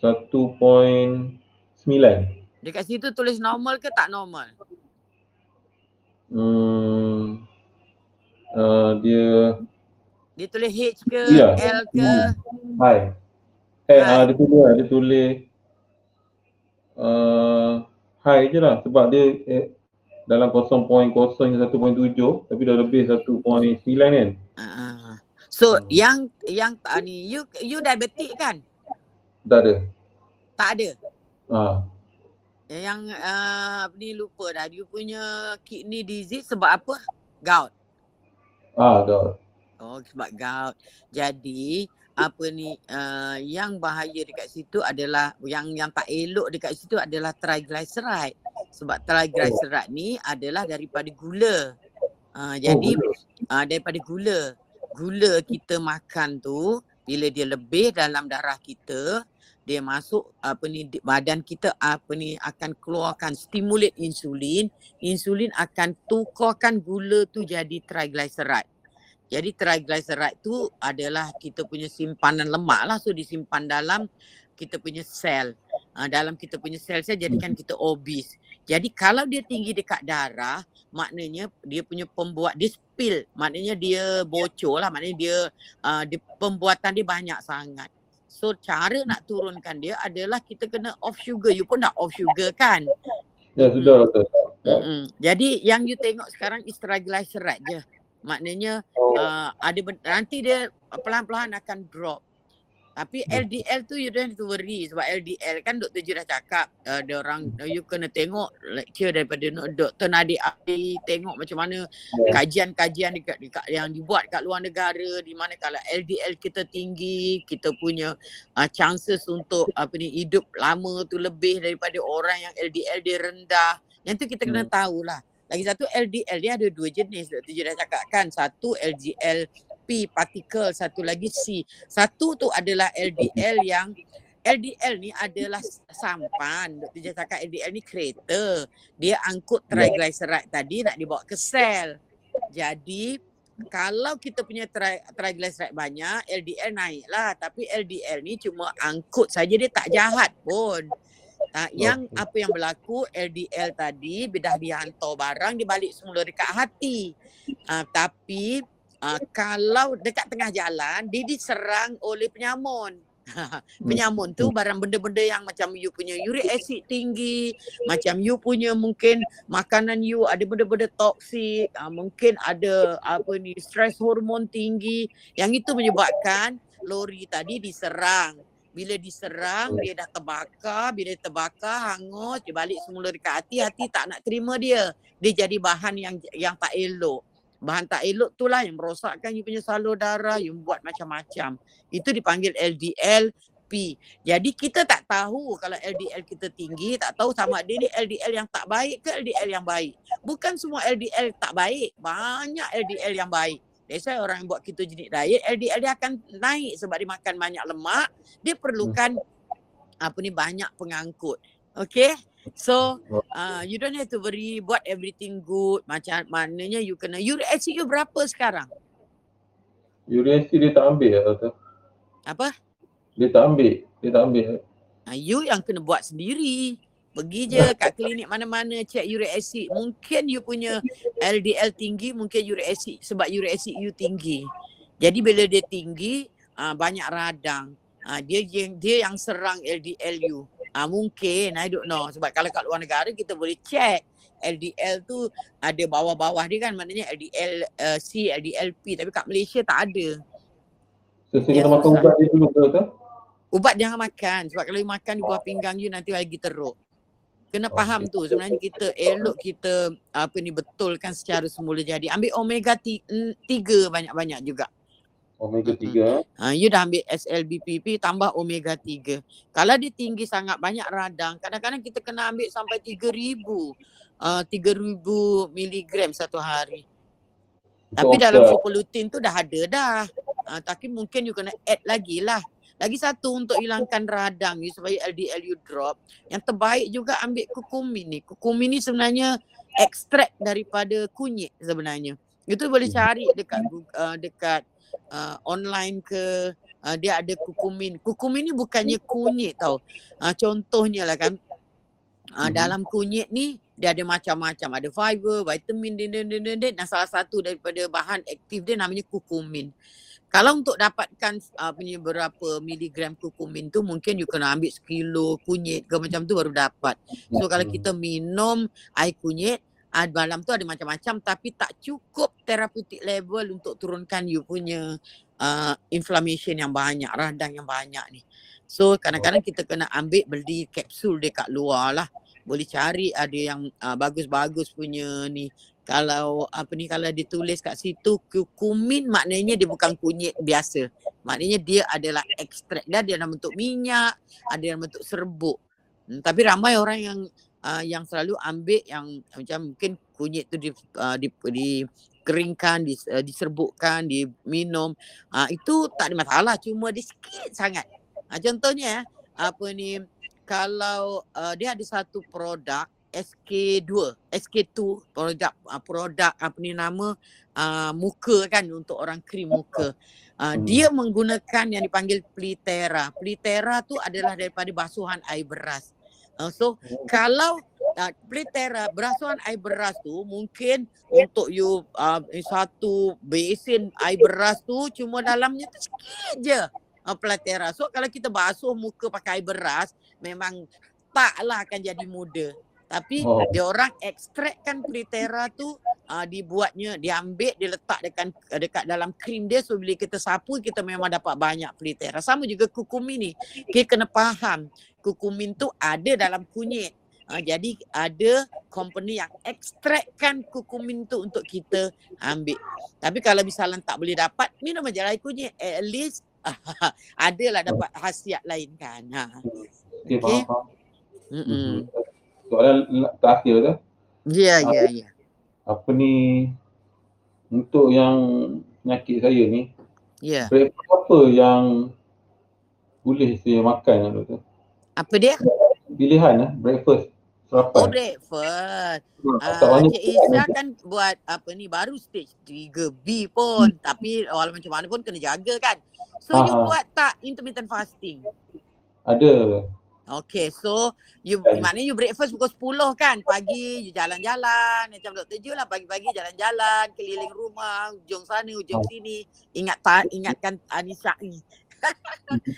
1.9. Dekat situ tulis normal ke tak normal? Hmm. Uh, dia Dia tulis H ke Ya. L ke? high. Eh, ah dia tulis dia tulis uh, high je lah sebab dia eh, dalam 0.0 1.7 tapi dah lebih 1.9 kan. Uh, so Hmm. yang yang uh, ni you you diabetik kan? Tak ada. Tak ada. Ah, Yang uh, ni lupa dah. You punya kidney disease sebab apa? Gout. ah dah. Oh sebab gout. Jadi apa ni uh, yang bahaya dekat situ adalah yang yang tak elok dekat situ adalah triglyceride. Sebab triglyceride ni adalah daripada gula. Uh, jadi gula. uh, daripada gula. Gula kita makan tu bila dia lebih dalam darah kita dia masuk apa ni badan kita apa ni akan keluarkan stimulate insulin insulin akan tukarkan gula tu jadi triglyceride jadi triglyceride tu adalah kita punya simpanan lemak lah. So disimpan dalam kita punya sel. Uh, dalam kita punya sel sel jadikan kita obese. Jadi kalau dia tinggi dekat darah maknanya dia punya pembuat dia spill. Maknanya dia bocor lah. Maknanya dia uh, dia pembuatan dia banyak sangat. So cara nak turunkan dia adalah kita kena off sugar. You pun nak off sugar kan? Ya sudah doktor. Mm-mm. jadi yang you tengok sekarang is triglyceride je maknanya Oh, uh, ada nanti dia pelan-pelan akan drop. Tapi LDL tu you don't have to worry sebab LDL kan doktor je dah cakap uh, dia orang uh, you kena tengok lecture daripada Dr. Nadik Ali tengok macam mana kajian-kajian dekat, dekat yang dibuat kat luar negara di mana kalau LDL kita tinggi kita punya uh, chances untuk apa ni hidup lama tu lebih daripada orang yang LDL dia rendah. Yang tu kita kena tahulah lagi satu LDL dia ada dua jenis Dr. Je dah cakap kan satu LDL P partikel satu lagi C satu tu adalah LDL yang LDL ni adalah sampan. Dr. Jaya cakap LDL ni kereta. Dia angkut triglyceride tadi nak dibawa ke sel. Jadi kalau kita punya tri- triglyceride banyak, LDL naik lah. Tapi LDL ni cuma angkut saja dia tak jahat pun. Ha, yang Okey. apa yang berlaku LDL tadi dah dihantar barang dia balik semula dekat hati. Ha, tapi ha, kalau dekat tengah jalan dia diserang oleh penyamun. penyamun tu barang benda-benda yang macam you punya uric acid tinggi, macam you punya mungkin makanan you ada benda-benda toksik, uh, mungkin ada apa ni stress hormon tinggi yang itu menyebabkan lori tadi diserang. Bila diserang dia dah terbakar, bila terbakar hangus dia balik semula dekat hati, hati tak nak terima dia. Dia jadi bahan yang yang tak elok. Bahan tak elok tu lah yang merosakkan you punya salur darah, you buat macam-macam. Itu dipanggil LDL P. Jadi kita tak tahu kalau LDL kita tinggi, tak tahu sama ada ni LDL yang tak baik ke LDL yang baik. Bukan semua LDL tak baik, banyak LDL yang baik. That's why orang yang buat ketogenic diet, LDL dia akan naik sebab dia makan banyak lemak, dia perlukan apa ni banyak pengangkut. Okay? So, uh, you don't have to worry, buat everything good. Macam maknanya you kena, uric acid you berapa sekarang? uric acid dia tak ambil lah doktor. Apa? Dia tak ambil. Dia tak ambil. Uh, you yang kena buat sendiri. Pergi je kat klinik mana-mana check uric acid. Mungkin you punya LDL tinggi, mungkin uric acid sebab uric acid you tinggi. Jadi bila dia tinggi, uh, banyak radang. Uh, dia yang dia yang serang LDL you. Uh, mungkin, I don't know. Sebab kalau kat luar negara kita boleh check. LDL tu ada bawah-bawah dia kan maknanya LDL uh, C, LDL P tapi kat Malaysia tak ada. So, Ya, kena makan ubat dia dulu ke? Ubat jangan makan sebab kalau you makan di buah pinggang you nanti lagi teruk. Kena faham tu sebenarnya kita elok kita apa ni betulkan secara semula jadi. Ambil omega 3 banyak-banyak juga. Omega Mm-mm. 3. Ha, you dah ambil SLBPP tambah omega 3. Kalau dia tinggi sangat banyak radang, kadang-kadang kita kena ambil sampai 3000 uh, 3000 miligram satu hari. Tapi dalam fopolutin tu dah ada dah. Uh, tapi mungkin you kena add lagi lah. Lagi satu untuk hilangkan radang you supaya LDL you drop. Yang terbaik juga ambil kukumin ni. Kukumin ni sebenarnya ekstrak daripada kunyit sebenarnya. Itu boleh cari dekat uh, dekat uh, online ke uh, dia ada kukumin. Kukumin ni bukannya kunyit tau. Uh, contohnya lah kan uh, Mhm. dalam kunyit ni dia ada macam-macam. Ada fiber, vitamin, din, din, din, din, din. Dan salah satu daripada bahan aktif dia namanya kukumin. Kalau untuk dapatkan uh, punya berapa miligram kukumin tu mungkin you kena ambil sekilo kunyit ke macam tu baru dapat. So kalau kita minum air kunyit uh, dalam tu ada macam-macam tapi tak cukup therapeutic level untuk turunkan you punya uh, inflammation yang banyak, radang yang banyak ni. So kadang-kadang kita kena ambil beli kapsul dekat luar lah. Boleh cari ada yang uh, bagus-bagus punya ni. Kalau apa ni kalau ditulis kat situ kukumin maknanya dia bukan kunyit biasa. Maknanya dia adalah ekstrak. Dia dalam bentuk minyak, ada dalam bentuk serbuk. Hmm, tapi ramai orang yang uh, yang selalu ambil yang macam mungkin kunyit tu di, uh, di, dikeringkan, dis, uh, diserbukkan, diminum. Uh, itu tak ada masalah. Cuma dia sikit sangat. Uh, contohnya eh, apa ni kalau uh, dia ada satu produk SK2, SK2 produk uh, produk apa ni nama uh, muka kan untuk orang krim muka. Uh, Hmm. dia menggunakan yang dipanggil Plitera. Plitera tu adalah daripada basuhan air beras. Uh, so kalau uh, Plitera basuhan air beras tu mungkin untuk you uh, satu besin air beras tu cuma dalamnya tu sikit je uh, Plitera. So kalau kita basuh muka pakai air beras memang taklah akan jadi muda. Tapi Oh. dia orang ekstrakkan Plitera tu uh, dibuatnya diambil dia letak dekat dekat dalam krim dia so bila kita sapu kita memang dapat banyak Plitera. Sama juga kukumin ni. Kita kena faham kukumin tu ada dalam kunyit. Uh, jadi ada company yang ekstrakkan kukumin tu untuk kita ambil. Tapi kalau misalnya tak boleh dapat, minum aja air kunyit. At least adalah dapat khasiat lain kan. Ha. Okay, faham, faham. Mm-mm. Soalan la- terakhir tu. Ya, ya, ya. Apa ni untuk yang penyakit saya ni, Ya. breakfast apa yang boleh saya makan lah doktor? Apa dia? Pilihan lah, breakfast, Oh, sarapan. breakfast. Hmm, Ah, tak banyak Cik Isha kan buat apa ni baru stage 3B pun tapi walau macam mana pun kena jaga kan. So you Ah. buat tak intermittent fasting? Ada. Okay, so you Kan. maknanya you breakfast pukul 10 kan? Pagi you jalan-jalan macam Dr. Ju lah pagi-pagi jalan-jalan keliling rumah, ujung sana, ujung sini. Ingat tak ingatkan Anissa ni.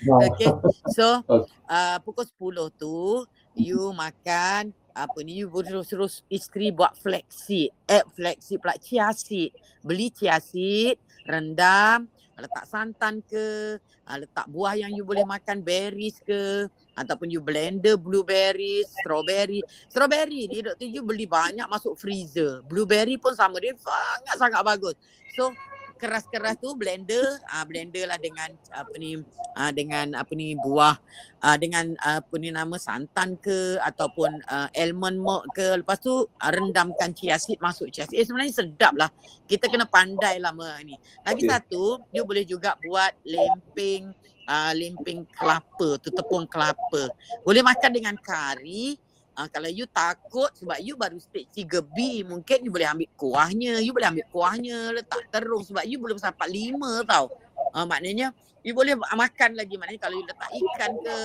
Okay. So uh, pukul 10 tu you makan apa ni you terus-terus isteri buat flaxseed. Eh flaxseed pula chia seed. Beli chia seed, rendam, letak santan ke, uh, letak buah yang you boleh makan berries ke ataupun you blender blueberry, strawberry. Strawberry ni Dr. You beli banyak masuk freezer. Blueberry pun sama dia sangat-sangat bagus. So keras-keras tu blender ah blender lah dengan apa ni ah dengan apa ni buah ah dengan apa ni nama santan ke ataupun ah, almond milk ke lepas tu ah, rendamkan chia seed masuk chia seed eh, sebenarnya sedap lah kita kena pandai lah ni lagi Okey. satu you boleh juga buat lemping ah lemping kelapa tu tepung kelapa. Boleh makan dengan kari. Uh, kalau you takut sebab you baru stage 3B mungkin you boleh ambil kuahnya you boleh ambil kuahnya letak terus sebab you belum sampai 5 tau. Uh, maknanya you boleh ma- makan lagi. Maknanya kalau you letak ikan ke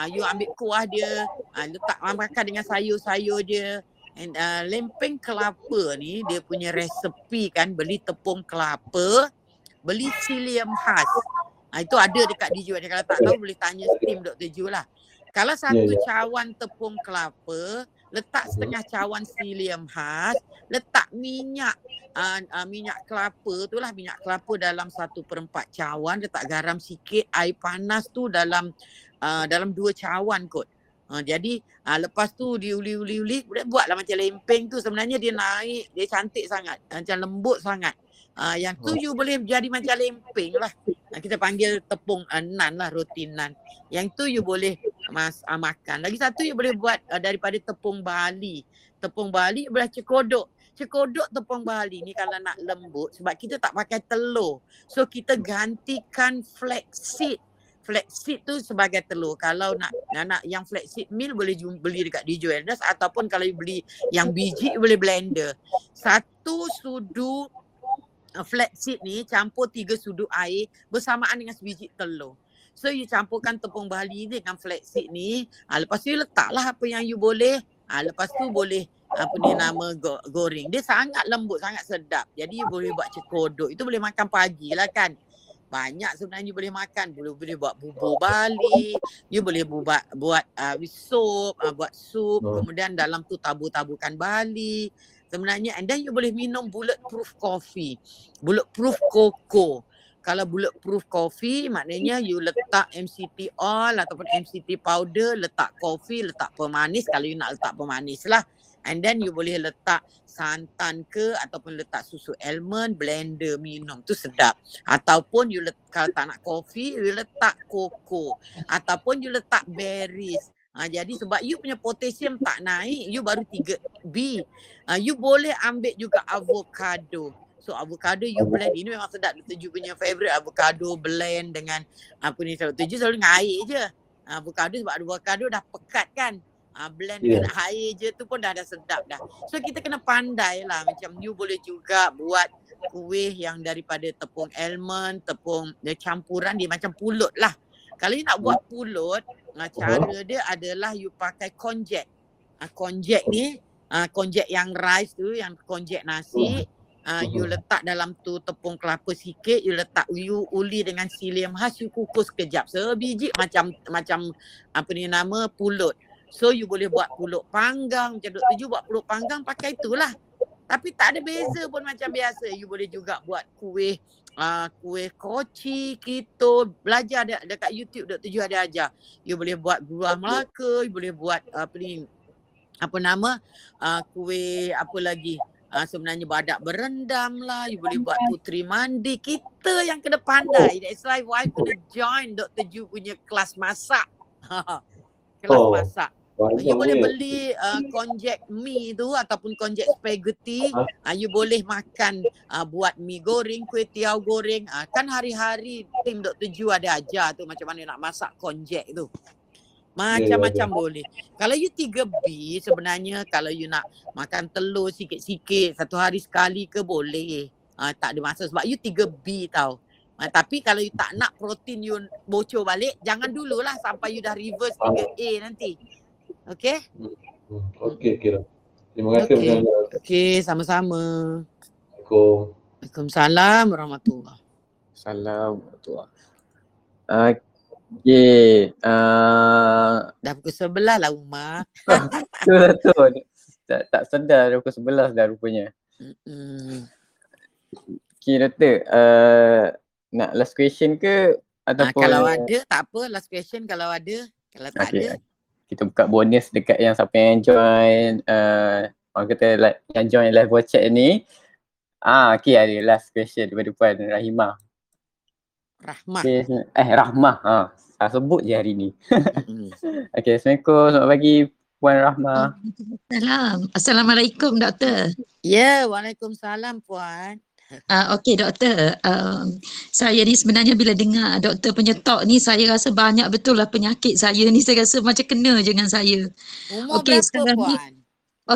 uh, you ambil kuah dia uh, letak uh, makan dengan sayur-sayur dia. And uh, lempeng kelapa ni dia punya resepi kan beli tepung kelapa beli psyllium khas uh, itu ada dekat Diju kalau tak tahu boleh tanya steam Dr. Ju lah kalau satu ya. cawan tepung kelapa, letak setengah cawan psyllium khas, letak minyak uh, uh, minyak kelapa tu lah minyak kelapa dalam satu perempat cawan, letak garam sikit, air panas tu dalam uh, dalam dua cawan kot. Uh, jadi uh, lepas tu diuli-uli-uli, kemudian buatlah macam lempeng tu sebenarnya dia naik, dia cantik sangat, macam lembut sangat. Uh, yang tu you boleh jadi macam lempeng lah. Uh, kita panggil tepung uh, nan lah, roti nan. Yang tu you boleh mas, uh, makan. Lagi satu you boleh buat uh, daripada tepung Bali. Tepung Bali you boleh cekodok. cekodok tepung Bali ni kalau nak lembut sebab kita tak pakai telur. So kita gantikan flaxseed. Flaxseed tu sebagai telur. Kalau nak nak, nak yang flaxseed meal boleh jum, beli dekat DJ Elders ataupun kalau you beli yang biji boleh blender. Satu sudu uh, flaxseed ni campur tiga sudu air bersamaan dengan sebiji telur. So you campurkan tepung Bali ni dengan flaxseed ni. Ha, lepas tu you letaklah apa yang you boleh. Ha, lepas tu boleh apa ni nama go- goreng. Dia sangat lembut, sangat sedap. Jadi you boleh buat cekodok. Itu boleh makan pagi lah kan. Banyak sebenarnya you boleh makan. Boleh boleh buat bubur Bali. You boleh buat buat uh, sup, uh, buat sup. Oh. Kemudian dalam tu tabur-taburkan Bali. Sebenarnya and then you boleh minum bulletproof coffee. Bulletproof cocoa. Kalau bulletproof coffee maknanya you letak MCT oil ataupun MCT powder, letak kopi, letak pemanis kalau you nak letak pemanis lah. And then you boleh letak santan ke ataupun letak susu almond, blender minum tu sedap. Ataupun you let, kalau tak nak kopi, you letak koko. Ataupun you letak berries. Ha, jadi sebab you punya potassium tak naik, you baru 3B. Ha, you boleh ambil juga avocado. So avocado you blend ini memang sedap. Dr. Ju punya favorite avocado blend dengan apa ni Dr. Ju selalu dengan air je. Avocado sebab avocado dah pekat kan. Uh, blend Yeah. dengan air je tu pun dah dah sedap dah. So kita kena pandai lah macam you boleh juga buat kuih yang daripada tepung almond, tepung dia campuran dia macam pulut lah. Kalau you nak buat pulut, uh, cara dia adalah you pakai konjac. Uh, konjac ni, uh, konjac yang rice tu, yang konjac nasi, uh, you letak dalam tu tepung kelapa sikit, you letak you uli dengan siliam khas, you kukus kejap. Sebiji macam macam apa ni nama pulut. So you boleh buat pulut panggang macam Dr. Ju buat pulut panggang pakai itulah. Tapi tak ada beza pun macam biasa. You boleh juga buat kuih uh, kuih koci, kito, belajar de- dekat YouTube Dr. Ju ada ajar. You boleh buat gurah Melaka, you boleh buat apa ni apa nama uh, kuih apa lagi uh, sebenarnya badak berendam lah you boleh buat putri mandi kita yang kena pandai that's why wife kena join Dr. Ju punya kelas masak kelas Oh. masak You boleh beli uh, konjac mie tu ataupun konjac spaghetti. Uh, you boleh makan uh, buat mie goreng, kuih tiaw goreng. Uh, kan hari-hari tim Dr. Ju ada ajar tu macam mana nak masak konjac tu. Macam-macam boleh. Kalau you 3B sebenarnya kalau you nak makan telur sikit-sikit satu hari sekali ke boleh. Uh, tak ada masalah sebab you 3B tau. Uh, tapi kalau you tak nak protein you bocor balik, jangan dululah sampai you dah reverse 3A nanti. Okay? Hmm, Okey, kira. Terima kasih Okey. okay. Okey, sama-sama. Assalamualaikum. Waalaikumsalam warahmatullahi. Salam. Okay. Uh, Dah pukul sebelah lah Umar. betul betul. Tak, tak sedar dah pukul 11 dah rupanya. Mm-mm. Okay doktor. Uh, nak last question ke? Ha, Ataupun kalau ada tak apa last question kalau ada. Kalau tak Okay. ada Kita buka bonus dekat yang siapa yang join uh, orang kata like, yang join live watch chat ni. Ah, okay ada last question daripada Puan Rahimah. rahmat. Okay, eh Rahmah. Ha, saya sebut je hari ni. Mm. Okay, Assalamualaikum. Selamat pagi Puan Rahmah. Salam. Assalamualaikum doktor. Ya, Waalaikumsalam puan. Uh, Okey doktor, um, saya ni sebenarnya bila dengar doktor punya talk ni saya rasa banyak betul lah penyakit saya ni saya rasa macam kena dengan saya. Umur Okey, berapa sekarang ni- puan?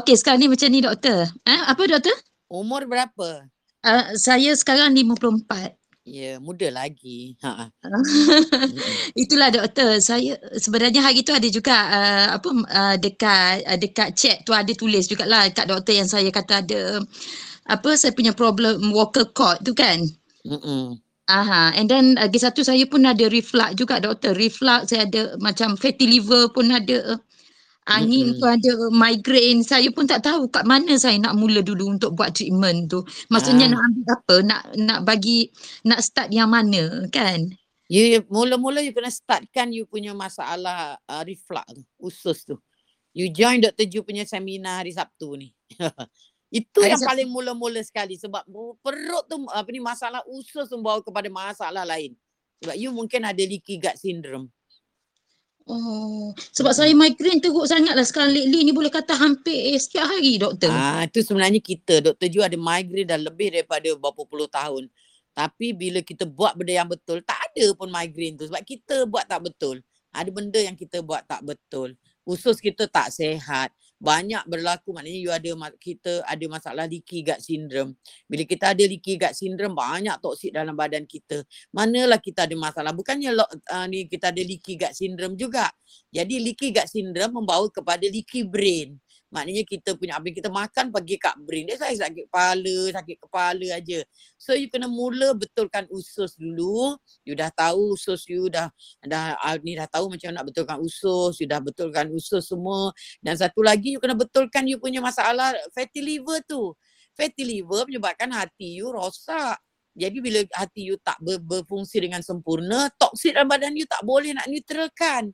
Okey sekarang ni macam ni doktor. Eh, apa doktor? Umur berapa? Uh, saya sekarang 54. Ya, muda lagi. Ha. Itulah doktor. Saya sebenarnya hari tu ada juga uh, apa uh, dekat uh, dekat chat tu ada tulis jugalah kat doktor yang saya kata ada apa saya punya problem vocal cord tu kan. Mm-mm. Aha, and then lagi satu saya pun ada reflux juga doktor. Reflux saya ada macam fatty liver pun ada. Angin Mm-mm. pun ada, migraine. Saya pun tak tahu kat mana saya nak mula dulu untuk buat treatment tu. Maksudnya Ah. nak ambil apa, nak nak bagi nak start yang mana kan? You you- mula-mula you kena startkan you punya masalah uh, reflux tu, usus tu. You join Dr. Ju punya seminar hari Sabtu ni. Itu Hari yang paling mula-mula sekali sebab perut tu apa ni masalah usus membawa kepada masalah lain. Sebab you mungkin ada leaky gut syndrome. Oh, sebab saya migraine teruk sangat lah sekarang lately ni boleh kata hampir setiap hari doktor. Ah, tu sebenarnya kita Dr. Ju ada migraine dah lebih daripada berapa puluh tahun. Tapi bila kita buat benda yang betul, tak ada pun migraine tu sebab kita buat tak betul. Ada benda yang kita buat tak betul. Usus kita tak sehat. Banyak berlaku maknanya you ada kita ada masalah leaky gut syndrome. Bila kita ada leaky gut syndrome banyak toksik dalam badan kita. Manalah kita ada masalah. Bukannya uh, ni kita ada leaky gut syndrome juga. Jadi leaky gut syndrome membawa kepada leaky brain. Maknanya kita punya apa kita makan pergi kat brain. Dia saya sakit kepala, sakit kepala aja. So you kena mula betulkan usus dulu. You dah tahu usus you dah dah uh, ni dah tahu macam nak betulkan usus, you dah betulkan usus semua. Dan satu lagi you kena betulkan you punya masalah fatty liver tu. Fatty liver menyebabkan hati you rosak. Jadi bila hati you tak ber, berfungsi dengan sempurna, toksik dalam badan you tak boleh nak neutralkan.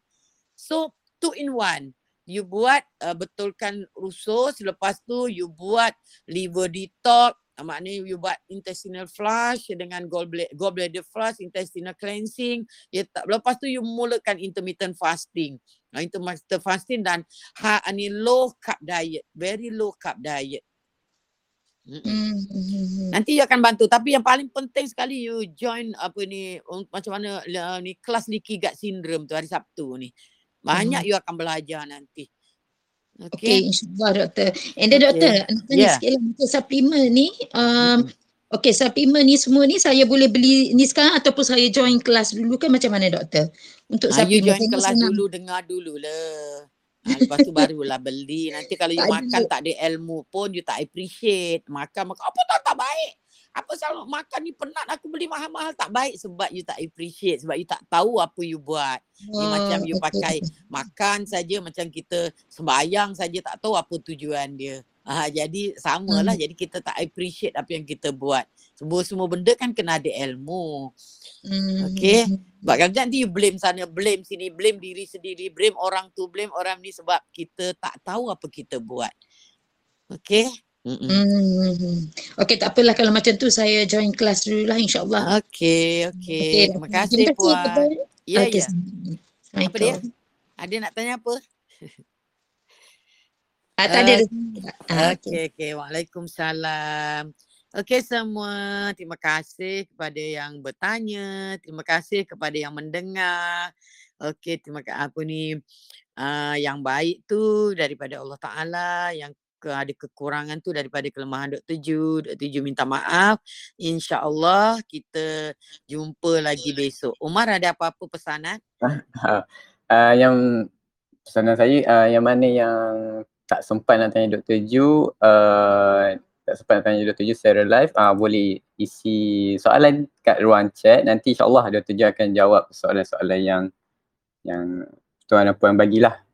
So two in one you buat uh, betulkan usus lepas tu you buat liver detox uh, maknanya you buat intestinal flush dengan gallbladder, gallbladder flush intestinal cleansing ya tak lepas tu you mulakan intermittent fasting uh, intermittent fasting dan ha ni low carb diet very low carb diet Mm-mm. Hmm. Nanti you akan bantu tapi yang paling penting sekali you join apa ni macam mana uh, ni kelas leaky gut syndrome tu hari Sabtu ni. Banyak Hmm. you akan belajar nanti. Okey, Okay. insyaAllah doktor. And then Okay. doktor, nak tanya Yeah. sikit lah untuk suplemen ni. Um. Okey, suplemen ni semua ni saya boleh beli ni sekarang ataupun saya join kelas dulu kan macam mana doktor? Untuk Ha, you suplemen. join Saya kelas senang. dulu, dengar dulu lah. Ha, lepas tu barulah beli. Nanti kalau you Tak makan tak ada ilmu pun, you tak appreciate. Makan, makan. Apa tak, tak baik? Apa selalu makan ni penat aku beli mahal-mahal tak baik sebab you tak appreciate. Sebab you tak tahu apa you buat. Ni macam Oh, you okey. pakai makan saja macam kita sembayang saja tak tahu apa tujuan dia. Ha, jadi samalah. Hmm. Jadi kita tak appreciate apa yang kita buat. Semua-semua benda kan kena ada ilmu. Hmm. Okay. Sebab kalau nanti you blame sana, blame sini, blame diri sendiri, blame orang tu, blame orang ni sebab kita tak tahu apa kita buat. Okay. Mm-mm. Hmm. Okey, tak apalah kalau macam tu saya join kelas dulu lah insyaAllah. Okay, Okey, okay. Terima kasih Puan. Ya, Okey, ya. Apa dia? Assalamualaikum. Ada nak tanya apa? Ah, tak ada. Uh, Ah, okey. okay, okay. Waalaikumsalam. Okay semua, terima kasih kepada yang bertanya, terima kasih kepada yang mendengar. Okay, terima kasih apa ni uh, yang baik tu daripada Allah Taala, yang ke, ada kekurangan tu daripada kelemahan Dr. Ju. Dr. Ju minta maaf. InsyaAllah kita jumpa lagi besok. Umar ada apa-apa pesanan? uh, yang pesanan saya uh, yang mana yang tak sempat nak tanya Dr. Ju uh, tak sempat nak tanya Dr. Ju secara live uh, boleh isi soalan kat ruang chat nanti insyaAllah Dr. Ju akan jawab soalan-soalan yang yang tuan dan puan bagilah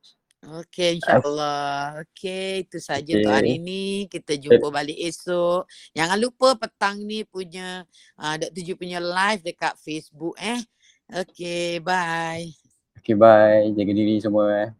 Okey, insyaAllah. Okey, itu saja untuk Okay. hari ini. Kita jumpa balik esok. Jangan lupa petang ni punya, uh, Dr. Ju punya live dekat Facebook eh. Okey, bye. Okay bye, jaga diri semua eh.